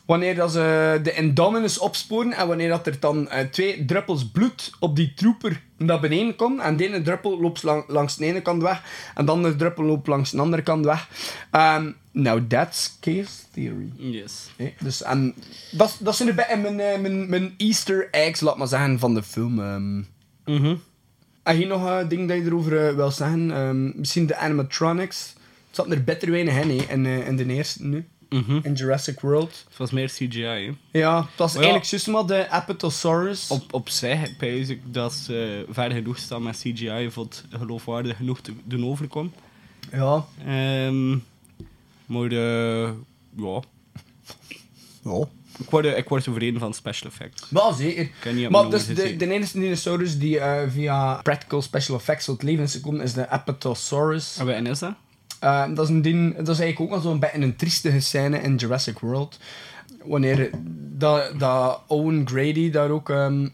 Speaker 4: Wanneer dat ze de Indominus opsporen en wanneer dat er dan eh, twee druppels bloed op die trooper naar beneden komt en de ene druppel loopt lang- langs de ene kant weg en de andere druppel loopt langs de andere kant weg. Ehm now that's case theory.
Speaker 5: Yes.
Speaker 4: Dus, en dat, dat zijn een beetje mijn, eh, mijn, mijn easter eggs, laat maar zeggen, van de film. ehm.
Speaker 5: Mhm.
Speaker 4: Heb je nog een ding dat je erover eh, wil zeggen? Ehm, misschien de animatronics. Het zat er beter weinig in, hè, in, eh, in de eerste nu.
Speaker 5: Mhm.
Speaker 4: In Jurassic World.
Speaker 5: Het was meer CGI, hè.
Speaker 4: Ja, het was
Speaker 5: Maar ja.
Speaker 4: eigenlijk juist maar de Apatosaurus.
Speaker 5: Op, op zich pijs ik dat ze ver genoeg staan met CGI voor het geloofwaardig genoeg te doen overkomen.
Speaker 4: Ja.
Speaker 5: Ehm maar eh, ja,
Speaker 4: Ja.
Speaker 5: ik word, ik word tevreden van special effects.
Speaker 4: Wel zeker.
Speaker 5: kan niet op
Speaker 4: Maar dus de, de enige dinosaurus die eh, via practical special effects tot leven is gekomen is de Apatosaurus.
Speaker 5: En wat is dat?
Speaker 4: Eh, dat, is een ding, dat is eigenlijk ook wel zo'n beetje een triestige scène in Jurassic World. Wanneer dat, dat Owen Grady daar ook... ehm,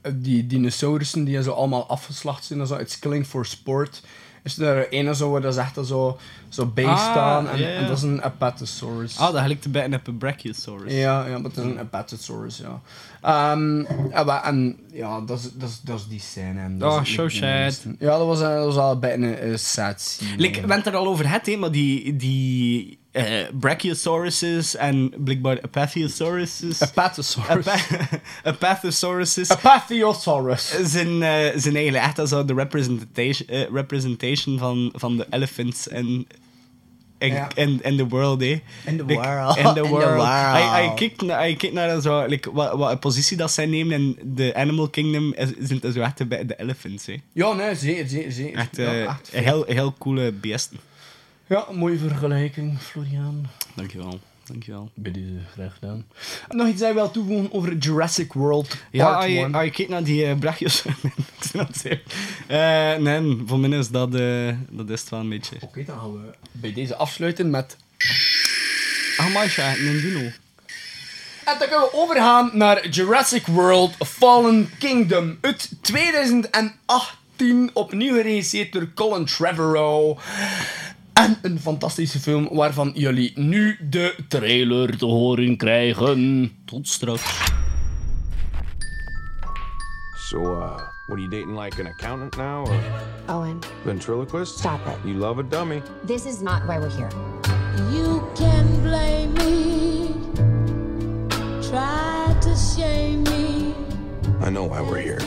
Speaker 4: eh, die dinosaurussen die zo allemaal afgeslacht zijn, dat is Killing for Sport. Is er een zo dat is echt zo, zo bij
Speaker 5: Ah,
Speaker 4: staan. En, en dat is een Apatosaurus.
Speaker 5: Ah, dat lijkt op een Brachiosaurus.
Speaker 4: Ja, ja, maar het is een Apatosaurus, ja. Ehm, ja, maar- en ja, dat is, dat is, dat is die scène. en dat
Speaker 5: Oh, so sad.
Speaker 4: mooiste. Ja, dat was, dat was al bijna een eh, sad scene.
Speaker 5: Like, we hebben het er al over hè, maar die, die eh Brachiosauruses en blijkbaar Apathiosaurus.
Speaker 4: Apatosaurus.
Speaker 5: Apathosauruses *laughs*
Speaker 4: Apathiosaurus.
Speaker 5: zijn, eh, zijn eigenlijk echt als de representation, eh, representation van, van de elephants en in,
Speaker 4: Ja.
Speaker 5: in, in the world, hè.
Speaker 4: In the
Speaker 5: Like,
Speaker 4: world. *laughs*
Speaker 5: In the
Speaker 4: In the
Speaker 5: world.
Speaker 4: world.
Speaker 5: Hij, hij kijkt naar, zo, like, wat, wat een positie dat zij nemen in de Animal Kingdom, is, zijn het zo echt de, de elephants, hè.
Speaker 4: Ja, nee, zeker, zeker, zeker.
Speaker 5: Echt,
Speaker 4: ja,
Speaker 5: eh,
Speaker 4: echt
Speaker 5: heel, heel coole beesten.
Speaker 4: Ja, mooie vergelijking, Florian.
Speaker 5: Dankjewel, dankjewel.
Speaker 4: Bij deze graag gedaan. Nog iets dat je wil toevoegen over Jurassic World
Speaker 5: Ja,
Speaker 4: Part
Speaker 5: als je,
Speaker 4: 1?
Speaker 5: als je kijkt naar die uh, brachios... *laughs* nee. Eh, voor mij is dat, eh, dat is het wel een beetje...
Speaker 4: Oké, dan gaan we bij deze afsluiten met...
Speaker 5: Maisha, een dino.
Speaker 4: En dan kunnen we overgaan naar Jurassic World Fallen Kingdom uit 2018, opnieuw geregisseerd door Colin Trevorrow. En een fantastische film waarvan jullie nu de trailer te horen krijgen.
Speaker 5: Tot straks.
Speaker 1: So, uh, what are you dating like an accountant now or
Speaker 7: Owen,
Speaker 1: ventriloquist?
Speaker 7: stop it.
Speaker 1: You love a dummy.
Speaker 7: This is not why we're here.
Speaker 3: You can blame me. Try to shame me.
Speaker 1: I know why we're here.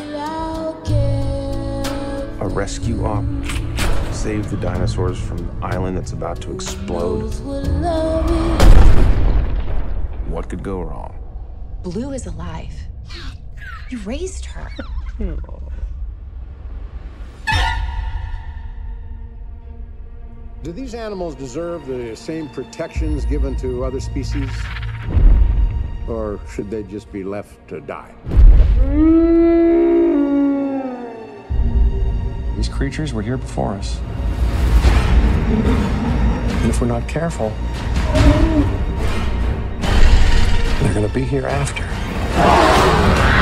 Speaker 1: A rescue op. Save the dinosaurs from the island that's about to explode.
Speaker 3: Those will love you.
Speaker 1: What could go wrong?
Speaker 7: Blue is alive. You raised her. *laughs*
Speaker 10: Do these animals deserve the same protections given to other species? Or should they just be left to die?
Speaker 1: These creatures were here before us. And if we're not careful, they're gonna be here after.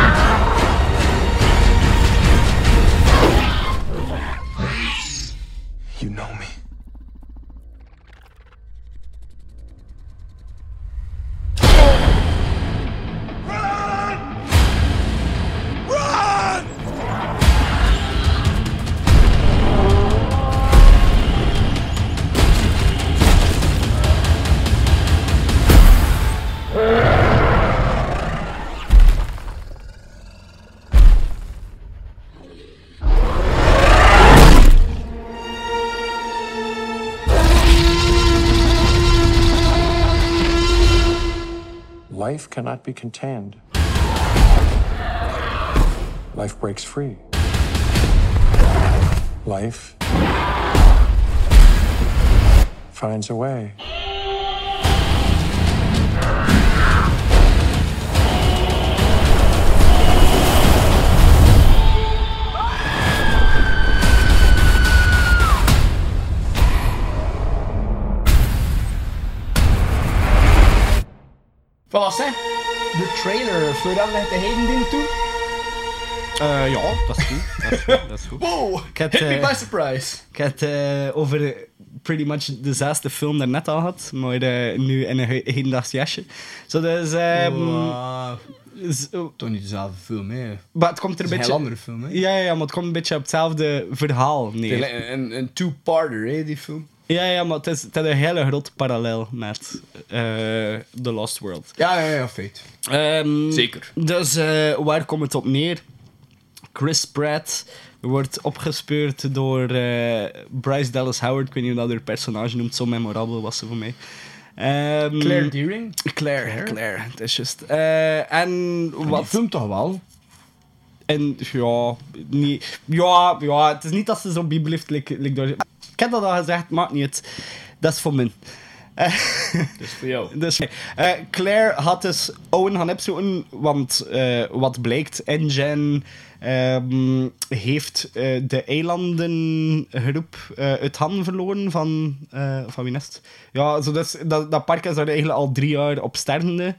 Speaker 1: Cannot be contained. Life breaks free. Life finds a way.
Speaker 4: De trailer. Florian legt de hele ding toe.
Speaker 5: Eh, ja, dat is goed. Dat is goed. Dat is goed.
Speaker 4: Wow,
Speaker 5: Ik heb,
Speaker 4: hit me
Speaker 5: eh,
Speaker 4: by surprise.
Speaker 5: Ik het eh, over pretty much dezelfde film daarnet al gehad, maar eh, nu in een he- hedendaags jasje. Zo, dus... ehm,
Speaker 4: Wow.
Speaker 5: zo-
Speaker 4: Toch niet dezelfde film, hè? Het
Speaker 5: maar het komt er
Speaker 4: is
Speaker 5: een
Speaker 4: een
Speaker 5: beetje...
Speaker 4: heel andere film, hè?
Speaker 5: Ja, ja, ja, maar het komt een beetje op hetzelfde verhaal neer.
Speaker 4: Een, een, een two-parter, hè, die film.
Speaker 5: Ja, ja, maar het is, het is een hele grote parallel met eh, The Lost World.
Speaker 4: Ja, ja, ja, feit.
Speaker 5: Ehm,
Speaker 4: Zeker.
Speaker 5: Dus eh, waar komt het op neer? Chris Pratt wordt opgespeurd door eh, Bryce Dallas Howard. Ik weet niet hoe dat haar personage noemt. Zo memorabel was ze voor mij. Ehm,
Speaker 4: Claire Deering?
Speaker 5: Claire, Claire, het is juist. Eh, en
Speaker 4: Wat film toch wel?
Speaker 5: En ja, niet, ja, ja, het is niet dat ze zo like, like door... Ik heb dat al gezegd, maakt niet uit. Dat is voor min.
Speaker 4: Dus voor jou. *laughs*
Speaker 5: Dus, eh, Claire had dus Owen gaan opzoeken, want eh, wat blijkt, Engine ehm, heeft eh, de eilandengroep uit handen verloren van, van wie het? Ja, zo dus, dat, dat park is daar eigenlijk al drie jaar op stervende.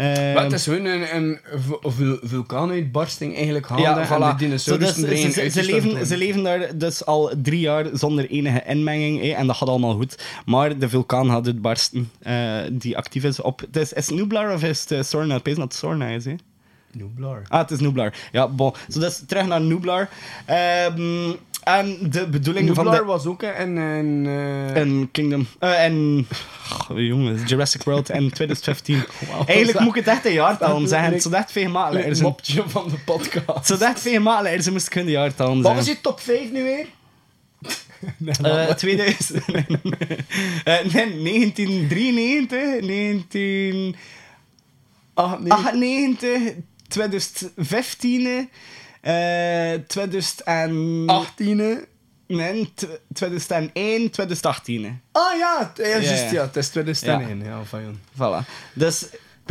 Speaker 5: Ehm,
Speaker 4: Maar het is gewoon een, een vu- vu- vulkaanuitbarsting eigenlijk gaande
Speaker 5: ja,
Speaker 4: en
Speaker 5: voilà.
Speaker 4: de
Speaker 5: Zo, dus
Speaker 4: dinosaurussen
Speaker 5: ze,
Speaker 4: erin
Speaker 5: ze, ze,
Speaker 4: uitgestort
Speaker 5: leven, ze leven daar dus al drie jaar zonder enige inmenging. hè, en dat gaat allemaal goed. Maar de vulkaan gaat uitbarsten eh, die actief is op... Het is, is het Nublar of is het uh, Sorna? Ik weet dat het Sorna is, hè?
Speaker 4: Nublar.
Speaker 5: Ah, het is Nublar. Ja, bon. Dus terug naar Nublar. Ehm, en de bedoeling van de...
Speaker 4: was ook een... een eh,
Speaker 5: En Kingdom. eh, en. Oh, jongen, Jurassic World *laughs* in 2015. Eigenlijk moet ik het echt een jaartal zeggen. Het zou echt veel zijn.
Speaker 4: mopje van de podcast.
Speaker 5: Het zou echt veel makkelijker zijn, moest ik een jaartal
Speaker 4: Wat
Speaker 5: zeggen.
Speaker 4: was je top 5 nu weer? *laughs*
Speaker 5: Eh 2000. *laughs* Eh, nee, 1993, 1998,
Speaker 4: Ah, nee.
Speaker 5: 2015, eh 2000
Speaker 4: 18e.
Speaker 5: nee, tw- 2001, 2018.
Speaker 4: Ah ja, het, ja, juist,
Speaker 5: Ja, ja.
Speaker 4: ja, het is 2001. Ja, van Jan.
Speaker 5: Voilà. Dus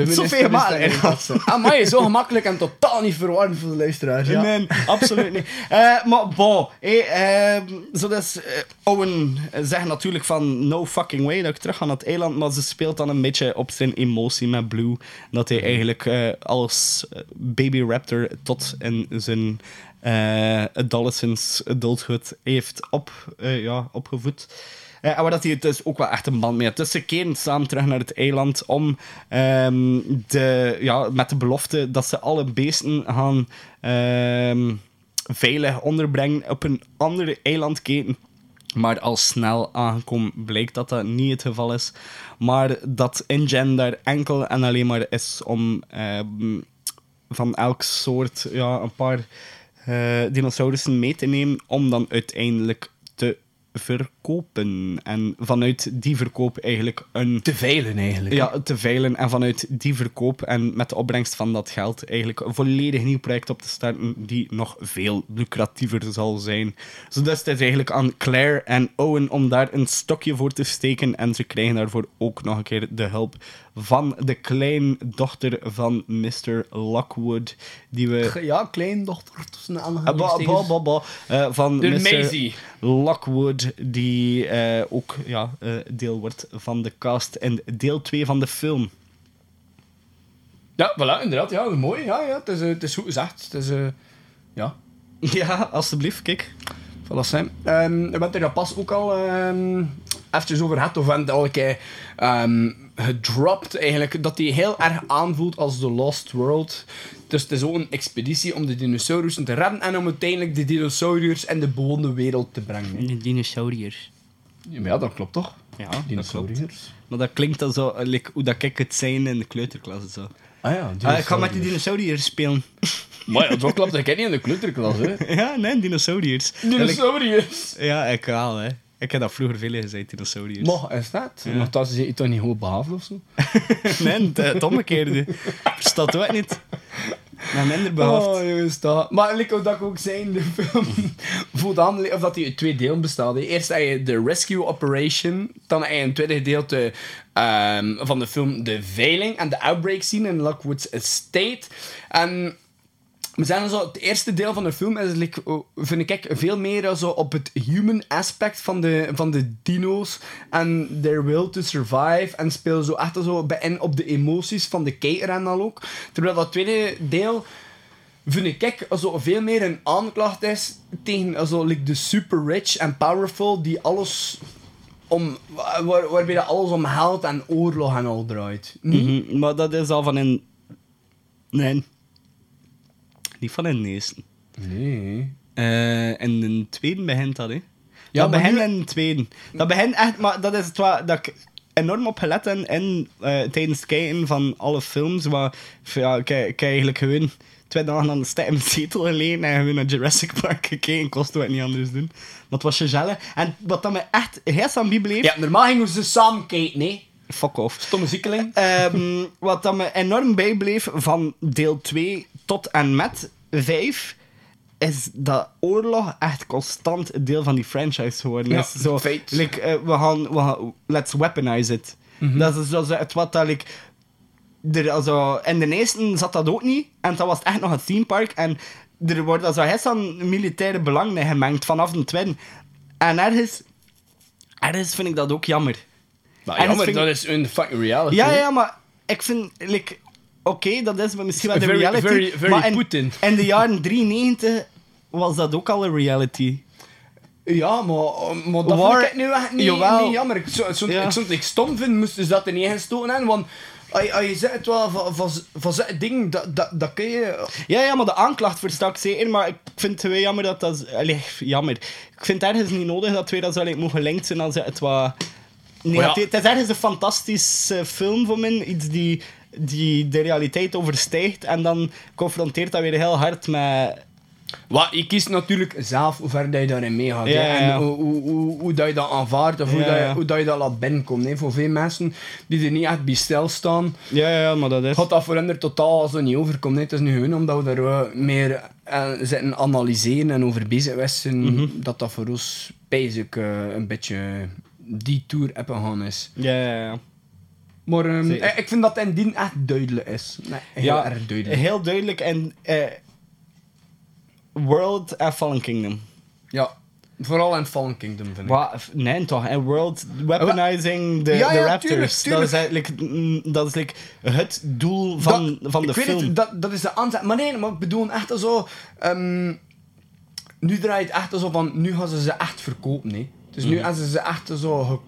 Speaker 4: Bij mij is
Speaker 5: zoveel
Speaker 4: 2001
Speaker 5: makkelijker.
Speaker 4: dat ze- Ah, maar je zo gemakkelijk en totaal niet verwarrend voor de luisteraars. Ja.
Speaker 5: Nee, *laughs* absoluut niet. Eh, maar bon, hey, ehm, zo dus, eh, Owen zegt natuurlijk van no fucking way dat ik terug ga naar het eiland, maar ze speelt dan een beetje op zijn emotie met Blue. Dat hij eigenlijk eh, als eh, baby raptor tot in zijn eh adolescence, adulthood heeft op, eh, ja, opgevoed. En waar dat hij het dus ook wel echt een band mee had. Dus ze keren samen terug naar het eiland om ehm, de, ja, met de belofte dat ze alle beesten gaan ehm, veilig onderbrengen op een andere eilandketen. Maar al snel aangekomen blijkt dat dat niet het geval is. Maar dat InGen daar enkel en alleen maar is om ehm, van elk soort ja, een paar eh, dinosaurussen mee te nemen. Om dan uiteindelijk te verkopen. En vanuit die verkoop eigenlijk een...
Speaker 4: Te veilen eigenlijk.
Speaker 5: Ja, te veilen. En vanuit die verkoop en met de opbrengst van dat geld eigenlijk een volledig nieuw project op te starten die nog veel lucratiever zal zijn. Dus dat is het eigenlijk aan Claire en Owen om daar een stokje voor te steken. En ze krijgen daarvoor ook nog een keer de hulp van de kleindochter van Mr. Lockwood, die we...
Speaker 4: Ja, kleindochter tussen aanhalingstekens.
Speaker 5: ba, eh, van
Speaker 4: De
Speaker 5: Mr.
Speaker 4: Maisie.
Speaker 5: Lockwood, die eh, ook ja, eh, deel wordt van de cast in deel 2 van de film.
Speaker 4: Ja, voilà, inderdaad. Ja, mooi. Ja, ja, het, is, eh, het is goed gezegd. Het is, eh, ja. *laughs*
Speaker 5: Ja, alstublieft, kijk.
Speaker 4: Voilà, Sam. Ehm, we hebben het er pas ook al ehm eventjes over gehad, of we hebben het al een keer ehm, gedropt, eigenlijk, dat die heel erg aanvoelt als The Lost World. Dus het is ook een expeditie om de dinosaurussen te redden en om uiteindelijk de dinosauriërs in de bewoonde wereld te brengen.
Speaker 5: De dinosauriërs.
Speaker 4: Ja, maar ja, dat klopt toch?
Speaker 5: Ja, dat klopt.
Speaker 4: Dinosauriërs.
Speaker 5: Maar dat klinkt dan zo, like, hoe dat ik het zijn in de kleuterklas. Zo.
Speaker 4: Ah ja,
Speaker 5: Ah, ik ga met die dinosauriërs spelen. *laughs*
Speaker 4: Maar ja, dat klopt, dat ken niet in de kleuterklas, hè. *laughs*
Speaker 5: ja, nee, dinosauriërs.
Speaker 4: Dinosauriërs!
Speaker 5: Ja, ik wel, hè. Ik heb dat vroeger veel gezegd, dinosauriërs.
Speaker 4: Nog, is dat?
Speaker 5: Ja.
Speaker 4: Nog dat is je toch niet goed behavend of zo? *laughs*
Speaker 5: nee, het, omgekeerde. *laughs* Verstaat ook niet. Maar minder behaafd.
Speaker 4: Oh, jongens, dat. Maar like, dat ik ook zei in de film, *laughs* voelt aan of dat hij uit twee delen bestaat. hè. Eerst heb je de Rescue Operation, dan heb je een tweede gedeelte ehm, van de film de veiling en de outbreak scene in Lockwood's Estate. En we zijn zo, het eerste deel van de film is, like, vind ik, veel meer zo op het human aspect van de, van de dino's en their will to survive. En speel zo echt zo bij op de emoties van de kijker en al ook. Terwijl dat tweede deel vind ik also, veel meer een aanklacht is tegen also, like de super rich en powerful die alles om, waar, waarbij dat alles om geld en oorlog en al draait.
Speaker 5: Mhm, Maar dat is al van in... Nee. Niet van in de eerste.
Speaker 4: Nee.
Speaker 5: Eh in de tweede begint dat, hè.
Speaker 4: Ja,
Speaker 5: dat begint
Speaker 4: nu-
Speaker 5: in de tweede. Dat begint echt... Maar dat is het wat dat ik enorm op gelet in, eh, tijdens het kijken van alle films. Maar ja, ik, eigenlijk gewoon twee dagen aan de in *laughs* mijn zetel gelegen en gewoon naar Jurassic Park gekeken. Kostte wat niet anders doen. Maar het was gezellig. En wat dat me echt heel aan bleef...
Speaker 4: Ja, normaal gingen ze samen kijken, nee.
Speaker 5: Fuck off.
Speaker 4: Stomme ziekeling.
Speaker 5: Ehm, wat me enorm bijbleef van deel 2 tot en met 5 is dat oorlog echt constant een deel van die franchise geworden
Speaker 4: Ja.
Speaker 5: Zo,
Speaker 4: feit.
Speaker 5: like, eh, we, gaan, we gaan... Let's weaponize it.
Speaker 4: Mhm.
Speaker 5: Dat is zo het wat dat... Like, er, also, in de eerste zat dat ook niet. En dat was echt nog een theme park. En er wordt also, aan militaire belangen gemengd vanaf de tweede. En ergens... Ergens vind ik dat ook jammer.
Speaker 4: Maar jammer,
Speaker 5: vind-
Speaker 4: dat is een fucking reality.
Speaker 5: Ja, ja, maar ik vind, like, oké, dat is misschien wel de
Speaker 4: Very-
Speaker 5: reality.
Speaker 4: very- very
Speaker 5: maar in,
Speaker 4: Putin.
Speaker 5: in de jaren 93 was dat ook al een reality.
Speaker 4: Ja, maar, maar dat vind ik nu echt niet,
Speaker 5: Jawel.
Speaker 4: niet jammer. Ik zou zo,
Speaker 5: Ja.
Speaker 4: ik het stom vinden, moesten ze dat er niet ingestoken hebben. Want als, je zegt het wel van, van, van zo'n ding, dat, dat, dat kun je...
Speaker 5: Ja, ja, maar de aanklacht versta ik zeker, maar ik vind het wel jammer dat dat... Allee, jammer. Ik vind het ergens niet nodig dat twee dat zou like, mogen gelinkt zijn als het wat... Nee, het, het is ergens een fantastische film voor mij. Iets die, die de realiteit overstijgt en dan confronteert dat weer heel hard met...
Speaker 4: Wat, je kiest natuurlijk zelf hoe ver dat je daarin meegaat.
Speaker 5: Ja.
Speaker 4: En hoe, hoe, hoe, hoe dat je dat aanvaardt of hoe, dat je, hoe dat je dat laat binnenkomen. Hè. Voor veel mensen die er niet echt bij stilstaan,
Speaker 5: Ja, ja, maar dat is...
Speaker 4: gaat dat voor hen er totaal zo niet overkomen. hè. Het is nu gewoon omdat we er wel meer eh, zitten analyseren en over bezig zijn,
Speaker 5: Mhm.
Speaker 4: dat dat voor ons basic eh, een beetje die tour hebben gaan is.
Speaker 5: Ja, ja, ja.
Speaker 4: Maar ehm, eh, ik vind dat dien echt duidelijk is. Nee, heel
Speaker 5: ja,
Speaker 4: erg duidelijk.
Speaker 5: Heel duidelijk. En eh, World en Fallen Kingdom.
Speaker 4: Ja, vooral in Fallen Kingdom vind ik.
Speaker 5: Wat? Nee, toch? En World weaponizing the,
Speaker 4: Ja,
Speaker 5: the
Speaker 4: ja,
Speaker 5: Raptors.
Speaker 4: tuurlijk,
Speaker 5: Dat is eigenlijk mm, dat is like het doel van,
Speaker 4: Dat-
Speaker 5: van de
Speaker 4: ik weet
Speaker 5: film.
Speaker 4: Het, dat, dat is de aanzet. Maar nee, maar ik bedoel echt zo... ehm, nu draait het echt zo van... Nu gaan ze ze echt verkopen, nee. Dus nu
Speaker 5: Mhm.
Speaker 4: hebben ze ze echt zo...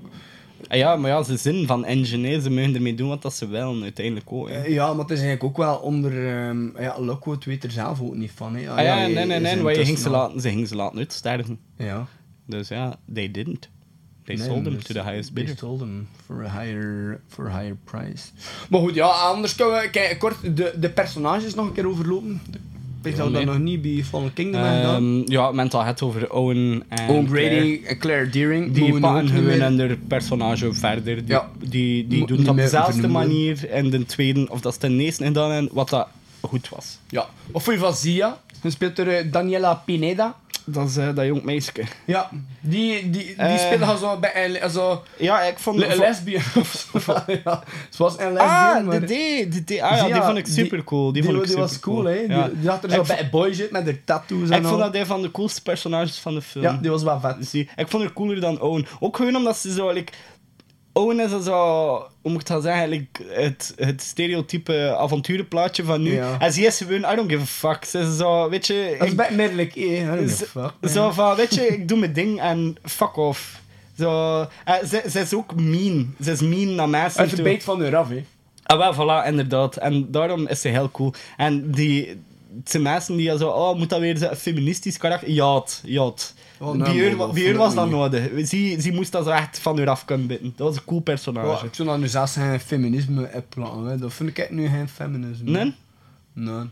Speaker 5: Ah ja, maar ja, ze zin van engineer, ze mogen ermee doen wat dat ze willen, uiteindelijk ook. hè.
Speaker 4: Eh, Ja, maar het is eigenlijk ook wel onder... ehm ja, Lockwood weet er zelf ook niet van, hè.
Speaker 5: ah ja, nee, nee, nee, je ging ze, laten, ze gingen ze laten uitsterven.
Speaker 4: Ja.
Speaker 5: Dus ja, they didn't. They
Speaker 4: Nee,
Speaker 5: sold them
Speaker 4: dus
Speaker 5: to the highest
Speaker 4: They
Speaker 5: bidder.
Speaker 4: sold them for a higher, for a higher price. Maar goed, ja, anders kunnen we kijk, kort de, de personages nog een keer overlopen. Zou dat nog niet bij Fallen Kingdom.
Speaker 5: Ehm, ja, mental het over Owen en
Speaker 4: Owen
Speaker 5: Claire.
Speaker 4: Brady en Claire Deering.
Speaker 5: Die pakken hun
Speaker 4: meer-
Speaker 5: en de personage verder. Die,
Speaker 4: Ja.
Speaker 5: die, die doen het op dezelfde
Speaker 4: vernoemen.
Speaker 5: manier en de tweede, of dat is de eerste gedaan en wat dat goed was.
Speaker 4: Ja. Of vond je van Zia? Gespeeld door eh, Daniela Pineda.
Speaker 5: Dat is eh, dat jong meisje.
Speaker 4: Ja. Die, die, die
Speaker 5: Eh.
Speaker 4: speelde zo bij zo
Speaker 5: Ja, ik vond...
Speaker 4: le- lesbian of zo. *laughs* *laughs* ja. Ze was een lesbian,
Speaker 5: Ah,
Speaker 4: maar...
Speaker 5: de D, de D. Ah ja, die vond ik
Speaker 4: die-
Speaker 5: super cool. Die,
Speaker 4: Die,
Speaker 5: vond ik
Speaker 4: die was cool, hè.
Speaker 5: Ja.
Speaker 4: Die, die had er zo bij boy zit met haar tattoos en
Speaker 5: Ik vond dat een van de coolste personages van de film.
Speaker 4: Ja, die was wel vet.
Speaker 5: Ik vond haar cooler dan Owen. Ook gewoon omdat ze zo... Like, Owen is zo... Hoe moet ik dat zeggen? Like, het, het stereotype avonturenplaatje van nu.
Speaker 4: Ja.
Speaker 5: En ze is gewoon... I don't give a fuck. Ze is zo... Weet je...
Speaker 4: Dat is eh, I don't give
Speaker 5: Zo-
Speaker 4: a fuck. man.
Speaker 5: Zo van, weet je, ik doe mijn ding en fuck off. Zo, eh, ze, ze is ook mean. Ze is mean naar mensen
Speaker 4: de
Speaker 5: toe.
Speaker 4: beet van haar af, hè.
Speaker 5: Ah, wel, voilà, inderdaad. En daarom is ze heel cool. En die... Het zijn mensen die zo, oh, moet dat weer een feministisch karakter? Ja, het, ja. het.
Speaker 4: Oh, nee, man, voel
Speaker 5: was
Speaker 4: niet.
Speaker 5: nodig. Ze, ze moest dat zo echt van haar af kunnen bitten. Dat was een cool personage.
Speaker 4: Oh, ik zou dat nu zelfs geen feminisme plannen. Dat vind ik nu geen feminisme.
Speaker 5: Nee?
Speaker 4: Nee.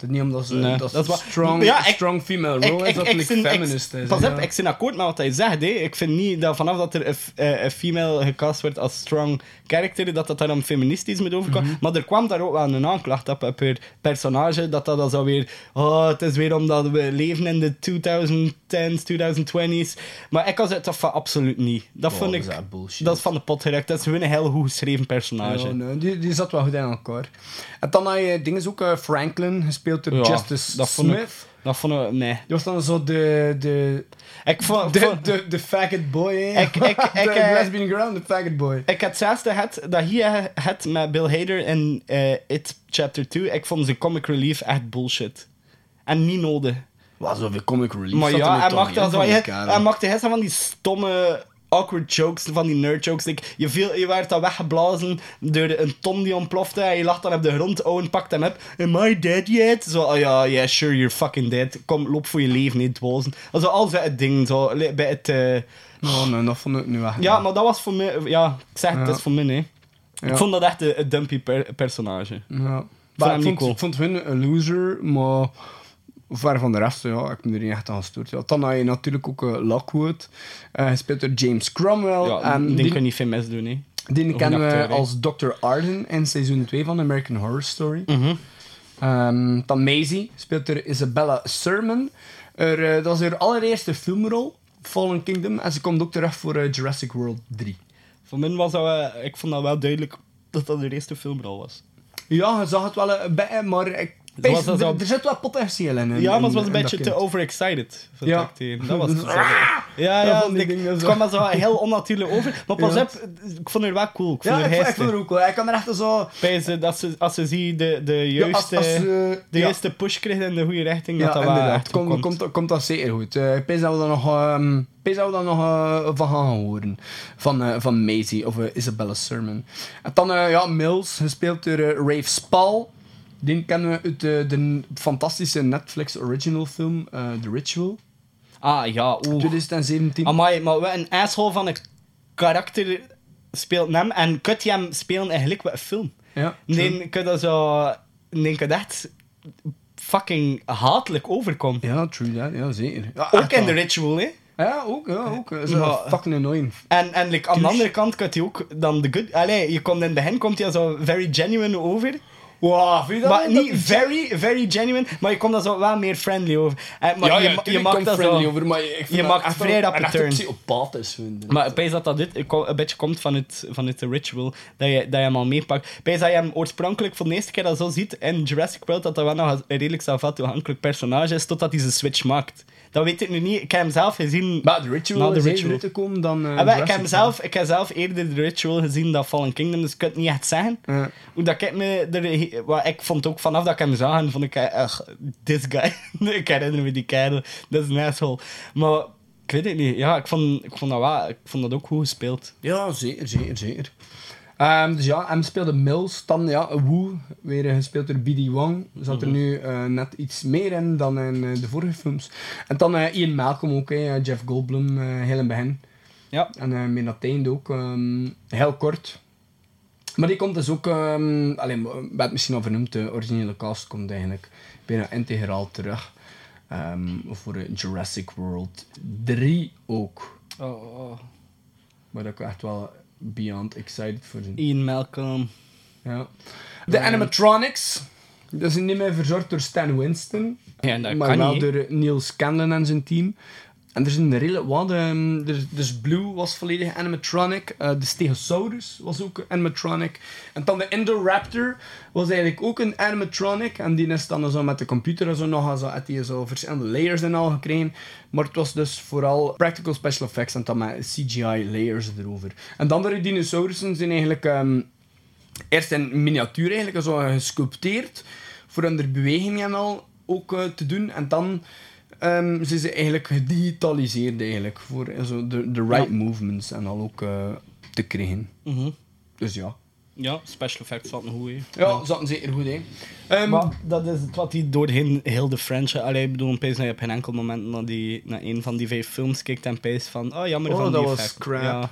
Speaker 4: Het is niet omdat ze
Speaker 5: Nee,
Speaker 4: dat
Speaker 5: dat is
Speaker 4: strong,
Speaker 5: Ja, ik-
Speaker 4: strong female
Speaker 5: Ik,
Speaker 4: role is,
Speaker 5: ik,
Speaker 4: dat
Speaker 5: ik,
Speaker 4: like
Speaker 5: zin-
Speaker 4: feminist
Speaker 5: ik,
Speaker 4: is.
Speaker 5: pas op,
Speaker 4: ja.
Speaker 5: ik ben akkoord met wat hij zegt. Hè. Ik vind niet dat vanaf dat er een, eh, een female gecast wordt als strong character, dat dat dan feministisch moet overkomen.
Speaker 4: Mhm.
Speaker 5: Maar er kwam daar ook wel een aanklacht op, op haar personage, dat dat dan zo weer... Oh, het is weer omdat we leven in de 2010s, 2020s. Maar ik was het toch van absoluut niet. Dat
Speaker 4: Oh,
Speaker 5: vond
Speaker 4: dat
Speaker 5: ik...
Speaker 4: is.
Speaker 5: Dat is van de pot gerukt. Dat is gewoon een heel goed geschreven personage.
Speaker 4: Ja, nee, die, die zat wel goed in elkaar. En dan had je dingen ook, Franklin, gespeeld door
Speaker 5: Ja,
Speaker 4: Justice
Speaker 5: dat vond ik-
Speaker 4: Smith.
Speaker 5: Dat vond ik... Nee.
Speaker 4: Die was dan zo de... de
Speaker 5: Ik vond...
Speaker 4: de,
Speaker 5: vond-
Speaker 4: de, de faggot boy, hè.
Speaker 5: Ik- ik- *laughs* ik,
Speaker 4: de
Speaker 5: eh,
Speaker 4: lesbian girl, de faggot boy.
Speaker 5: Ik had hetzelfde dat hier had met Bill Hader in eh, It Chapter 2. Ik vond zijn comic relief echt bullshit. En niet nodig.
Speaker 4: Wat zoveel comic relief
Speaker 5: Maar ja, hij maakte zo, hij, maakte heel van die stomme awkward jokes, van die nerd jokes. Like, je, viel, je werd dan weggeblazen door een tom die ontplofte en je lag dan op de grond. Owen pakt hem op. Am I dead yet? Zo, oh ja, yeah, sure, you're fucking dead. Kom, loop voor je leven, niet dwazen. Also, al zijn ding, zo, bij het... eh,
Speaker 4: Oh, nee, dat vond ik nu echt
Speaker 5: ja, maar dat was voor mij... Ja, ik zeg het,
Speaker 4: Ja.
Speaker 5: het is voor mij, hè.
Speaker 4: Ja.
Speaker 5: Ik vond dat echt een, een dumpy per- personage.
Speaker 4: Ja. ik
Speaker 5: niet
Speaker 4: vond,
Speaker 5: cool.
Speaker 4: ik vond hun een loser, maar ver van de rest, ja, ik heb me er niet echt aan gestoord. Ja, dan had je natuurlijk ook eh, Lockwood, eh gespeeld door James Cromwell.
Speaker 5: Ja,
Speaker 4: en
Speaker 5: die, je niet veel misdoen, hè.
Speaker 4: die kennen we als Dr. Arden in seizoen 2 van American Horror Story.
Speaker 5: Mhm.
Speaker 4: Ehm, dan Maisie speelt er Isabella Sermon. Er, eh, dat is haar allereerste filmrol, Fallen Kingdom. En ze komt ook terug voor Jurassic World 3.
Speaker 5: Voor mij was dat wel... Ik vond dat wel duidelijk dat dat de eerste filmrol was.
Speaker 4: Ja, je zag het wel een beetje, maar ik,
Speaker 5: Zoals dat
Speaker 4: er,
Speaker 5: zo-
Speaker 4: er zit wel potentieel in.
Speaker 5: Ja, maar het was een beetje te overexcited. Voor
Speaker 4: Ja.
Speaker 5: acteren. Dat was *laughs* het. Ja,
Speaker 4: Ja,
Speaker 5: ja.
Speaker 4: van
Speaker 5: ik- het kwam er zo heel onnatuurlijk over. Maar pas op, ik vond het wel cool. Ik vond
Speaker 4: Ja, ik, vond- ik
Speaker 5: heistig.
Speaker 4: vond het ook wel. Ik kan er echt zo...
Speaker 5: Bij ze, dat ze, als ze zie de, de juiste,
Speaker 4: als, als, eh,
Speaker 5: de juiste push krijgt in de goede richting,
Speaker 4: Ja,
Speaker 5: dat dat wel
Speaker 4: inderdaad.
Speaker 5: echt
Speaker 4: Komt, komt, komt, dat zeker goed. Eh, ik dat we daar nog, dat we daar nog eh, van gaan horen. Van, eh, van Maisie of eh, Isabella Sermon. En dan eh, ja, Mills, gespeeld door eh, Rafe Spall. Die kennen we uit de, de fantastische Netflix original film eh, The Ritual.
Speaker 5: Ah, ja, oeh.
Speaker 4: 2017.
Speaker 5: Amai, maar wat een asshole van een karakter speelt hem en kunt je hem spelen eigenlijk wat een film.
Speaker 4: ja,
Speaker 5: Nee, kun dat zo... Nee, kun echt fucking hatelijk overkomen.
Speaker 4: Ja, true that. Ja, zeker. Ja,
Speaker 5: Ook in The. Ritual, hè.
Speaker 4: Ja, ook. Ja, ook. Dat is wel fucking annoying.
Speaker 5: En, en like, aan de andere kant kan hij ook dan de good... Allee, je komt in het begin komt hij zo very genuine over.
Speaker 4: Wow, vind je dat
Speaker 5: Maar
Speaker 4: niet?
Speaker 5: very, very genuine, maar je komt dan zo wel meer friendly over. En, maar
Speaker 4: ja,
Speaker 5: je,
Speaker 4: ja,
Speaker 5: je maakt dat
Speaker 4: friendly
Speaker 5: zo...
Speaker 4: over, maar ik vind
Speaker 5: je maakt
Speaker 4: echt
Speaker 5: vrij rap turn.
Speaker 4: een psychopaat is.
Speaker 5: Maar weet dat dat dit een beetje komt van het, van het ritual, dat je, dat je hem al meepakt. Weet dat je hem oorspronkelijk voor de eerste keer dat zo ziet in Jurassic World, dat dat wel nog een redelijk zelfvat toegankelijk personage is, totdat hij zijn switch maakt. Dat weet ik nu niet. Ik heb hem zelf gezien...
Speaker 4: Maar The Ritual
Speaker 5: Na de Ritual.
Speaker 4: te komen dan eh,
Speaker 5: Ah, ik, heb zelf, ik heb zelf eerder de Ritual gezien dan Fallen Kingdom, dus ik kan het niet echt zeggen.
Speaker 4: Ja.
Speaker 5: Hoe dat ik me... Er, wat ik vond ook vanaf dat ik hem zag, en vond ik... Ach, this guy. *laughs* ik herinner me die kerel. Dat is een asshole. Maar... Ik weet het niet. Ja, ik vond, ik vond dat wel... Ik vond dat ook goed gespeeld.
Speaker 4: Ja, zeker, zeker, zeker. Ehm, dus ja, hem speelde Mills. Dan ja, Wu, weer eh, gespeeld door B.D. Wong. Zat er nu eh, net iets meer in dan in eh, de vorige films. En dan Ian Malcolm ook, Jeff Goldblum, heel in het begin.
Speaker 5: Ja.
Speaker 4: En uh, ook. ehm, heel kort. Maar die komt dus ook... ehm alleen, we hebben het misschien al vernoemd. De originele cast komt eigenlijk bijna integraal terug. Ehm, voor Jurassic World 3 ook.
Speaker 5: Oh,
Speaker 4: Waar ik echt wel beyond excited voor ben.
Speaker 5: Ian Malcolm.
Speaker 4: Ja. De animatronics. Dat zijn niet meer verzorgd door Stan Winston.
Speaker 5: Ja, dat
Speaker 4: maar wel door Neil Scanlon en zijn team. En er zijn redelijk wat. er- dus Blue was volledig animatronic. eh, de Stegosaurus was ook animatronic. En dan de Indoraptor was eigenlijk ook een animatronic. En die is dan zo met de computer en zo nog zo, had die zo verschillende layers en al gekregen. Maar het was dus vooral practical special effects en dan met CGI layers erover. En dan de dinosaurussen zijn eigenlijk... ehm, eerst in miniatuur eigenlijk zo gesculpteerd voor hun bewegingen en al ook eh, te doen. En dan ehm zijn ze eigenlijk gedigitaliseerd eigenlijk voor zo de, de right movements en al ook eh, te krijgen.
Speaker 5: Mhm.
Speaker 4: Dus ja.
Speaker 5: Ja, special effects zaten goed, hè.
Speaker 4: Ja, zaten zeker goed, hè. Ehm,
Speaker 5: Maar dat is het wat hij doorheen heel de franchise... Allee, ik bedoel, opeens dat je op geen enkel moment naar, die, naar een van die vijf films kijkt en pees van... Oh, jammer
Speaker 4: Oh,
Speaker 5: van
Speaker 4: dat
Speaker 5: die
Speaker 4: was
Speaker 5: effecten.
Speaker 4: crap.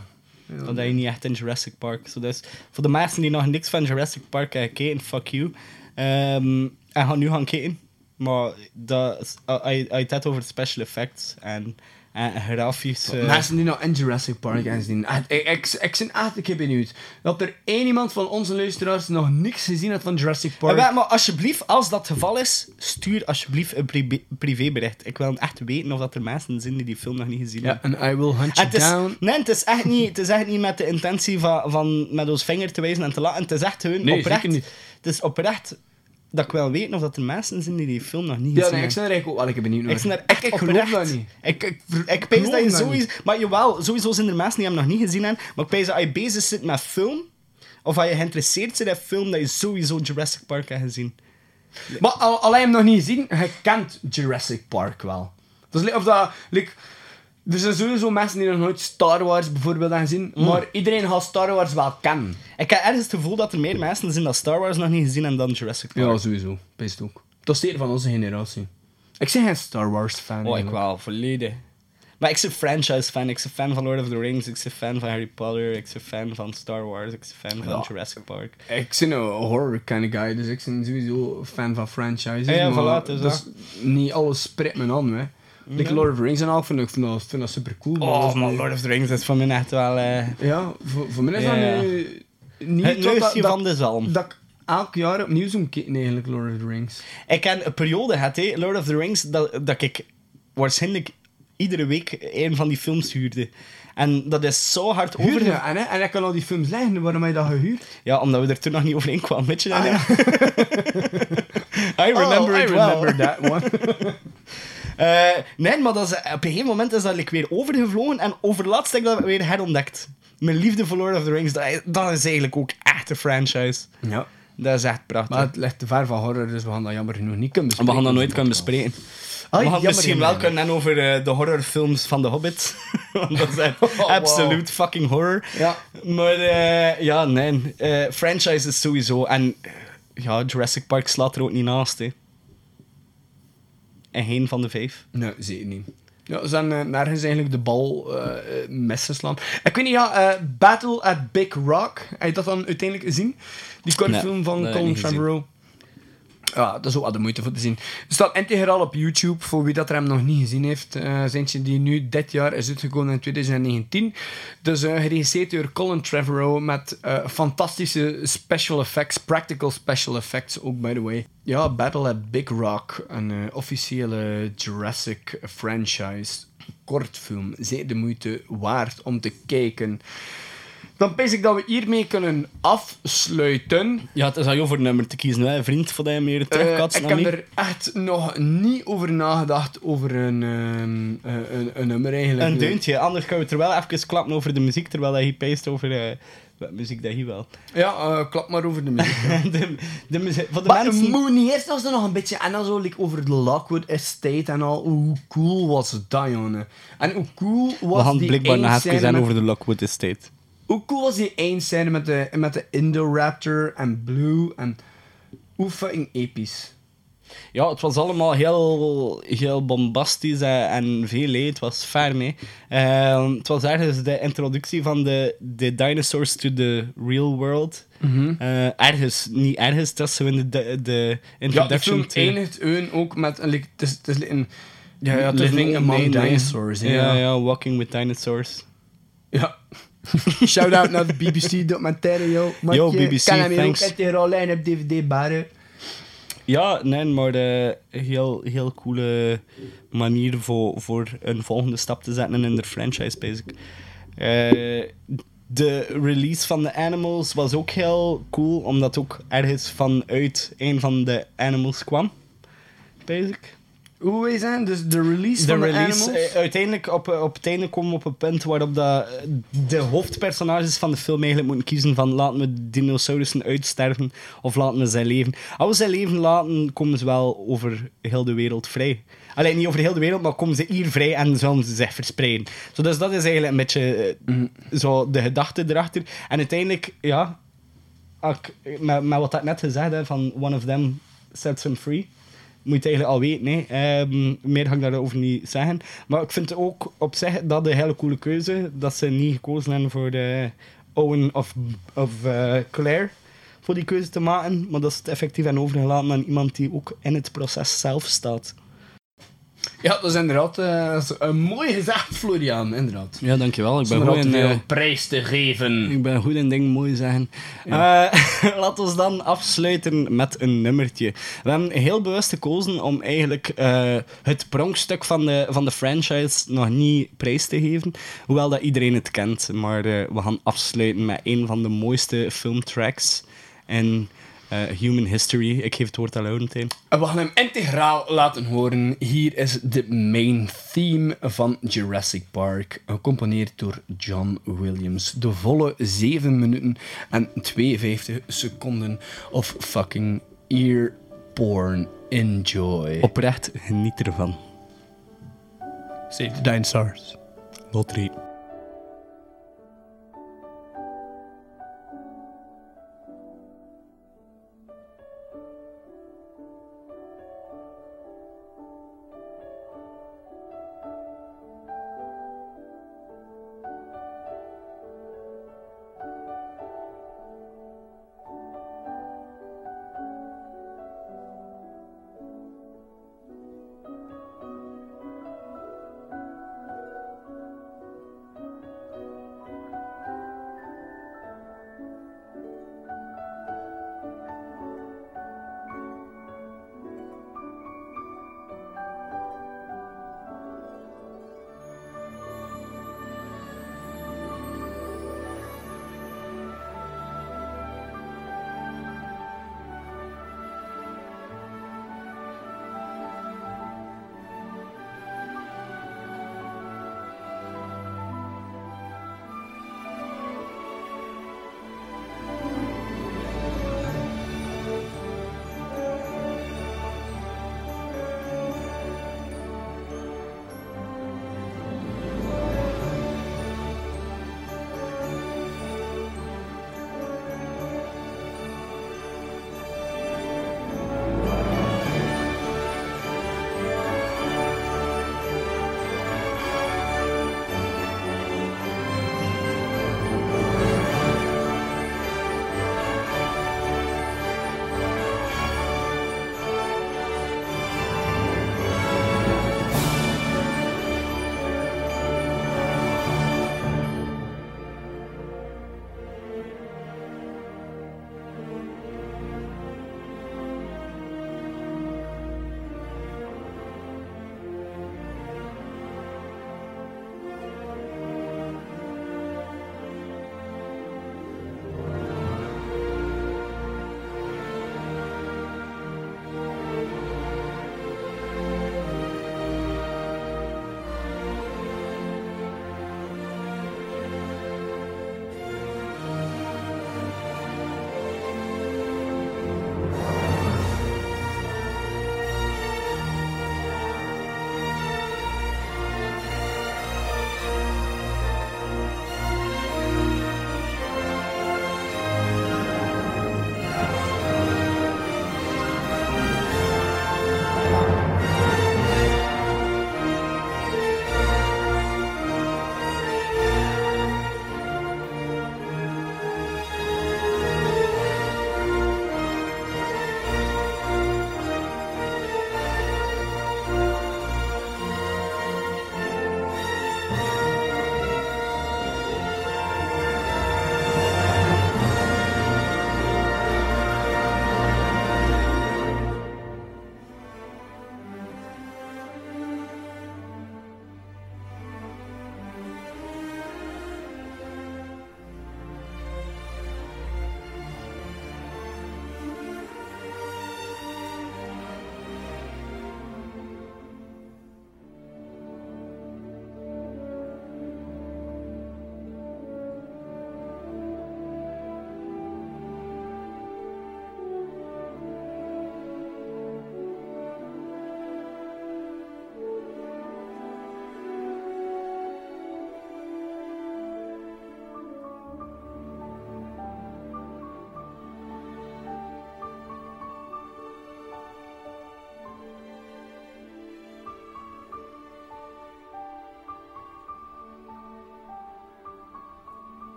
Speaker 5: Ja, dat je niet echt in Jurassic Park... Zo dus, voor de mensen die nog niks van Jurassic Park hebben gekeken, fuck you. Ehm, en gaan nu gaan kijken. Maar dat, is- als je als je het over special effects en, en grafisch... eh,
Speaker 4: Mensen die nou in Jurassic Park gaan zien. Echt, Ik, ik, ik ben echt een keer benieuwd. Dat er één iemand van onze luisteraars nog niks gezien had van Jurassic
Speaker 5: Eh,
Speaker 4: Park.
Speaker 5: maar alsjeblieft, als dat het geval is, stuur alsjeblieft een privé- privébericht. Ik wil echt weten of dat er mensen zijn die die film nog niet gezien
Speaker 4: Ja,
Speaker 5: hebben.
Speaker 4: en I will hunt
Speaker 5: En
Speaker 4: you
Speaker 5: het is,
Speaker 4: down.
Speaker 5: nee, het is, echt niet, het is echt niet met de intentie van, van met ons vinger te wijzen en te lachen. Het is echt gewoon
Speaker 4: Nee,
Speaker 5: oprecht. Het is oprecht dat ik wil weten of dat er mensen zijn die die film nog niet
Speaker 4: Ja,
Speaker 5: gezien
Speaker 4: nee, ik
Speaker 5: hebben.
Speaker 4: ben er eigenlijk ook wel een benieuwd naar.
Speaker 5: Ik ben er echt
Speaker 4: ik geloof
Speaker 5: oprecht.
Speaker 4: dat niet.
Speaker 5: Ik, ik, ik pees dat je
Speaker 4: dat
Speaker 5: sowieso... Maar jawel, sowieso zijn er mensen die hem nog niet gezien hebben. Maar ik pees dat als je bezig zit met film... Of als je geïnteresseerd bent in film, dat je sowieso Jurassic Park hebt gezien.
Speaker 4: Maar al, al heb je hem nog niet gezien, je kent Jurassic Park wel. Dus li- of dat, like, er zijn sowieso mensen die nog nooit Star Wars bijvoorbeeld hebben gezien,
Speaker 5: Mm.
Speaker 4: maar iedereen gaat Star Wars wel kennen.
Speaker 5: Ik heb ergens het gevoel dat er meer mensen zijn dat Star Wars nog niet gezien hebben dan Jurassic Park.
Speaker 4: Ja, sowieso. Best ook. Dat is van onze generatie. Ik ben geen Star Wars fan.
Speaker 5: Oh, ik wel, volledig. Maar ik ben franchise-fan. Ik ben fan van Lord of the Rings. Ik ben fan van Harry Potter. Ik ben fan van Star Wars. Ik ben fan van
Speaker 4: Ja.
Speaker 5: Jurassic Park.
Speaker 4: Ik ben een horror kind of guy, dus ik ben sowieso fan van franchises.
Speaker 5: Ja, ja, voilà, dus
Speaker 4: dus niet alles spreekt me aan, hè. Like Lord of the Rings en al, vind ik vind dat, vind dat super cool.
Speaker 5: Oh, maar Lord of the Rings is voor mij echt wel... eh,
Speaker 4: Ja, voor, voor mij is
Speaker 5: Ja.
Speaker 4: dat nu niet
Speaker 5: het neusje van de zalm.
Speaker 4: dat ik elk jaar opnieuw zo'n eigenlijk, Lord of the Rings.
Speaker 5: Ik heb een periode gehad, hè, Lord of the Rings, dat, dat ik waarschijnlijk iedere week een van die films huurde. En dat is zo hard over...
Speaker 4: Huurde, en, hè, en ik kan al die films leggen, waarom heb je dat gehuurd?
Speaker 5: Ja, omdat we er toen nog niet overheen kwamen. Weet je dat?
Speaker 4: Ah, *laughs*
Speaker 5: I remember
Speaker 4: oh,
Speaker 5: it
Speaker 4: I
Speaker 5: well.
Speaker 4: remember that one. *laughs*
Speaker 5: Eh, nee, maar dat is, op een gegeven moment is dat like, weer overgevlogen en overlaatst heb ik dat weer herontdekt. Mijn liefde voor Lord of the Rings, dat, is- dat is eigenlijk ook echt een franchise.
Speaker 4: ja.
Speaker 5: Dat is echt prachtig.
Speaker 4: Maar het ligt te ver van horror, dus we gaan dat jammer genoeg niet kunnen
Speaker 5: we
Speaker 4: bespreken.
Speaker 5: gaan dat nooit kunnen bespreken.
Speaker 4: Ah,
Speaker 5: we gaan misschien wel kunnen hebben over eh, de horrorfilms van The Hobbit. *laughs* Want dat is echt *laughs*
Speaker 4: Oh, wow.
Speaker 5: absoluut fucking horror.
Speaker 4: Ja.
Speaker 5: Maar eh, ja, nee. franchise is sowieso. En ja, Jurassic Park slaat er ook niet naast. Hè. En geen van de vijf.
Speaker 4: Nee, zeker niet. Ja, ze zijn eh, nergens eigenlijk de bal eh eh, misgeslaan. Ik weet niet, ja, Battle at Big Rock. Heb je dat dan uiteindelijk gezien? Die korte
Speaker 5: Nee,
Speaker 4: film van Colin. Trevorrow. Ja, dat is ook wel de moeite voor te zien. Het staat integraal op YouTube, voor wie dat er hem nog niet gezien heeft. Eh Zijntje die nu dit jaar is uitgekomen in 2019. Dus eh geregisseerd door Colin Trevorrow met eh, fantastische special effects, practical special effects ook, by the way. Ja, Battle at Big Rock, een officiële Jurassic franchise kortfilm. Zeer de moeite waard om te kijken. Dan pens ik dat we hiermee kunnen afsluiten.
Speaker 5: Ja, het is aan jou voor een nummer te kiezen. Hè. Vriend, voor dat je meer
Speaker 4: Eh,
Speaker 5: terugkatst
Speaker 4: ik
Speaker 5: dan
Speaker 4: heb
Speaker 5: niet.
Speaker 4: er echt nog niet over nagedacht over een, ehm, eh, een, een nummer eigenlijk.
Speaker 5: Een deuntje. Anders gaan we het er wel even klappen over de muziek, terwijl hij peest over eh, wat muziek dat hij wel.
Speaker 4: Ja, eh, klap maar over de muziek. *laughs*
Speaker 5: de, de muziek, voor de
Speaker 4: maar
Speaker 5: mensen...
Speaker 4: moet niet eerst als er nog een beetje en dan zo like, over de Lockwood Estate en al. Hoe cool was dat, jongen? En hoe cool was
Speaker 5: We gaan
Speaker 4: die
Speaker 5: blijkbaar nog even zijn
Speaker 4: met-
Speaker 5: over de Lockwood Estate.
Speaker 4: Hoe cool was die eindscène met de, met de Indoraptor en Blue en... Hoe fucking episch.
Speaker 5: Ja, het was allemaal heel, heel bombastisch eh, en veel leed. Het was fair mee. Ehm, het was ergens de introductie van de, de dinosaurs to the real world.
Speaker 4: Mhm.
Speaker 5: Eh, ergens, niet ergens. Dat is zo in de, de, de
Speaker 4: Ja, de
Speaker 5: introduction
Speaker 4: film
Speaker 5: to-
Speaker 4: eindigt hun ook met... een, Het is, het is een...
Speaker 5: Ja, ja,
Speaker 4: Living
Speaker 5: een-
Speaker 4: among
Speaker 5: nee,
Speaker 4: dinosaurs.
Speaker 5: Ja, ja, Walking with Dinosaurs.
Speaker 4: Ja. *laughs* Shout-out naar de BBC-documentaire, yo.
Speaker 5: Yo, BBC,
Speaker 4: Kan hem
Speaker 5: thanks.
Speaker 4: rollen op DVD baren.
Speaker 5: Ja, nee, maar de heel, heel coole manier voor, voor een volgende stap te zetten in de franchise, basic. Eh, de release van de Animals was ook heel cool, omdat ook ergens vanuit een van de Animals kwam. Basic.
Speaker 4: Hoe is het? Dus de release
Speaker 5: De
Speaker 4: van de Animals?
Speaker 5: eh, uiteindelijk op, op het einde komen we op een punt waarop dat, eh, de hoofdpersonages van de film eigenlijk moeten kiezen van laten we dinosaurussen uitsterven of laten we ze leven. Als we ze leven laten, komen ze wel over heel de wereld vrij. Alleen niet over heel de wereld, maar komen ze hier vrij en zullen ze zich verspreiden. Zo, dus dat is eigenlijk een beetje eh, zo de gedachte erachter. En uiteindelijk, ja, met, met wat ik net gezegd heb, van one of them sets him free moet je het eigenlijk al weten. Hè. Ehm, meer ga ik daarover niet zeggen. Maar ik vind ook op zich dat een hele coole keuze. Dat ze niet gekozen hebben voor de Owen of, of eh, Claire. Voor die keuze te maken. Maar dat ze het effectief hebben overgelaten aan iemand die ook in het proces zelf staat.
Speaker 4: Ja, dat is inderdaad dat is een mooi gezegd, Florian. Inderdaad.
Speaker 5: Ja, dankjewel. Ik ben
Speaker 4: Zonder
Speaker 5: goed in...
Speaker 4: veel
Speaker 5: eh,
Speaker 4: prijs te geven.
Speaker 5: Ik ben goed in dingen mooi zeggen. Eh *laughs* laten we dan afsluiten met een nummertje. We hebben heel bewust gekozen om eigenlijk het pronkstuk van de, van de franchise nog niet prijs te geven. Hoewel dat iedereen het kent. Maar we gaan afsluiten met een van de mooiste filmtracks in Eh, Human History. Ik geef het woord aan Laurentijn.
Speaker 4: En we gaan hem integraal laten horen. Hier is de main theme van Jurassic Park, gecomponeerd door John Williams. De volle 7 minuten en 52 seconden of fucking ear porn. Enjoy.
Speaker 5: Oprecht, geniet ervan.
Speaker 4: Save the dinosaurs.
Speaker 5: Lottery.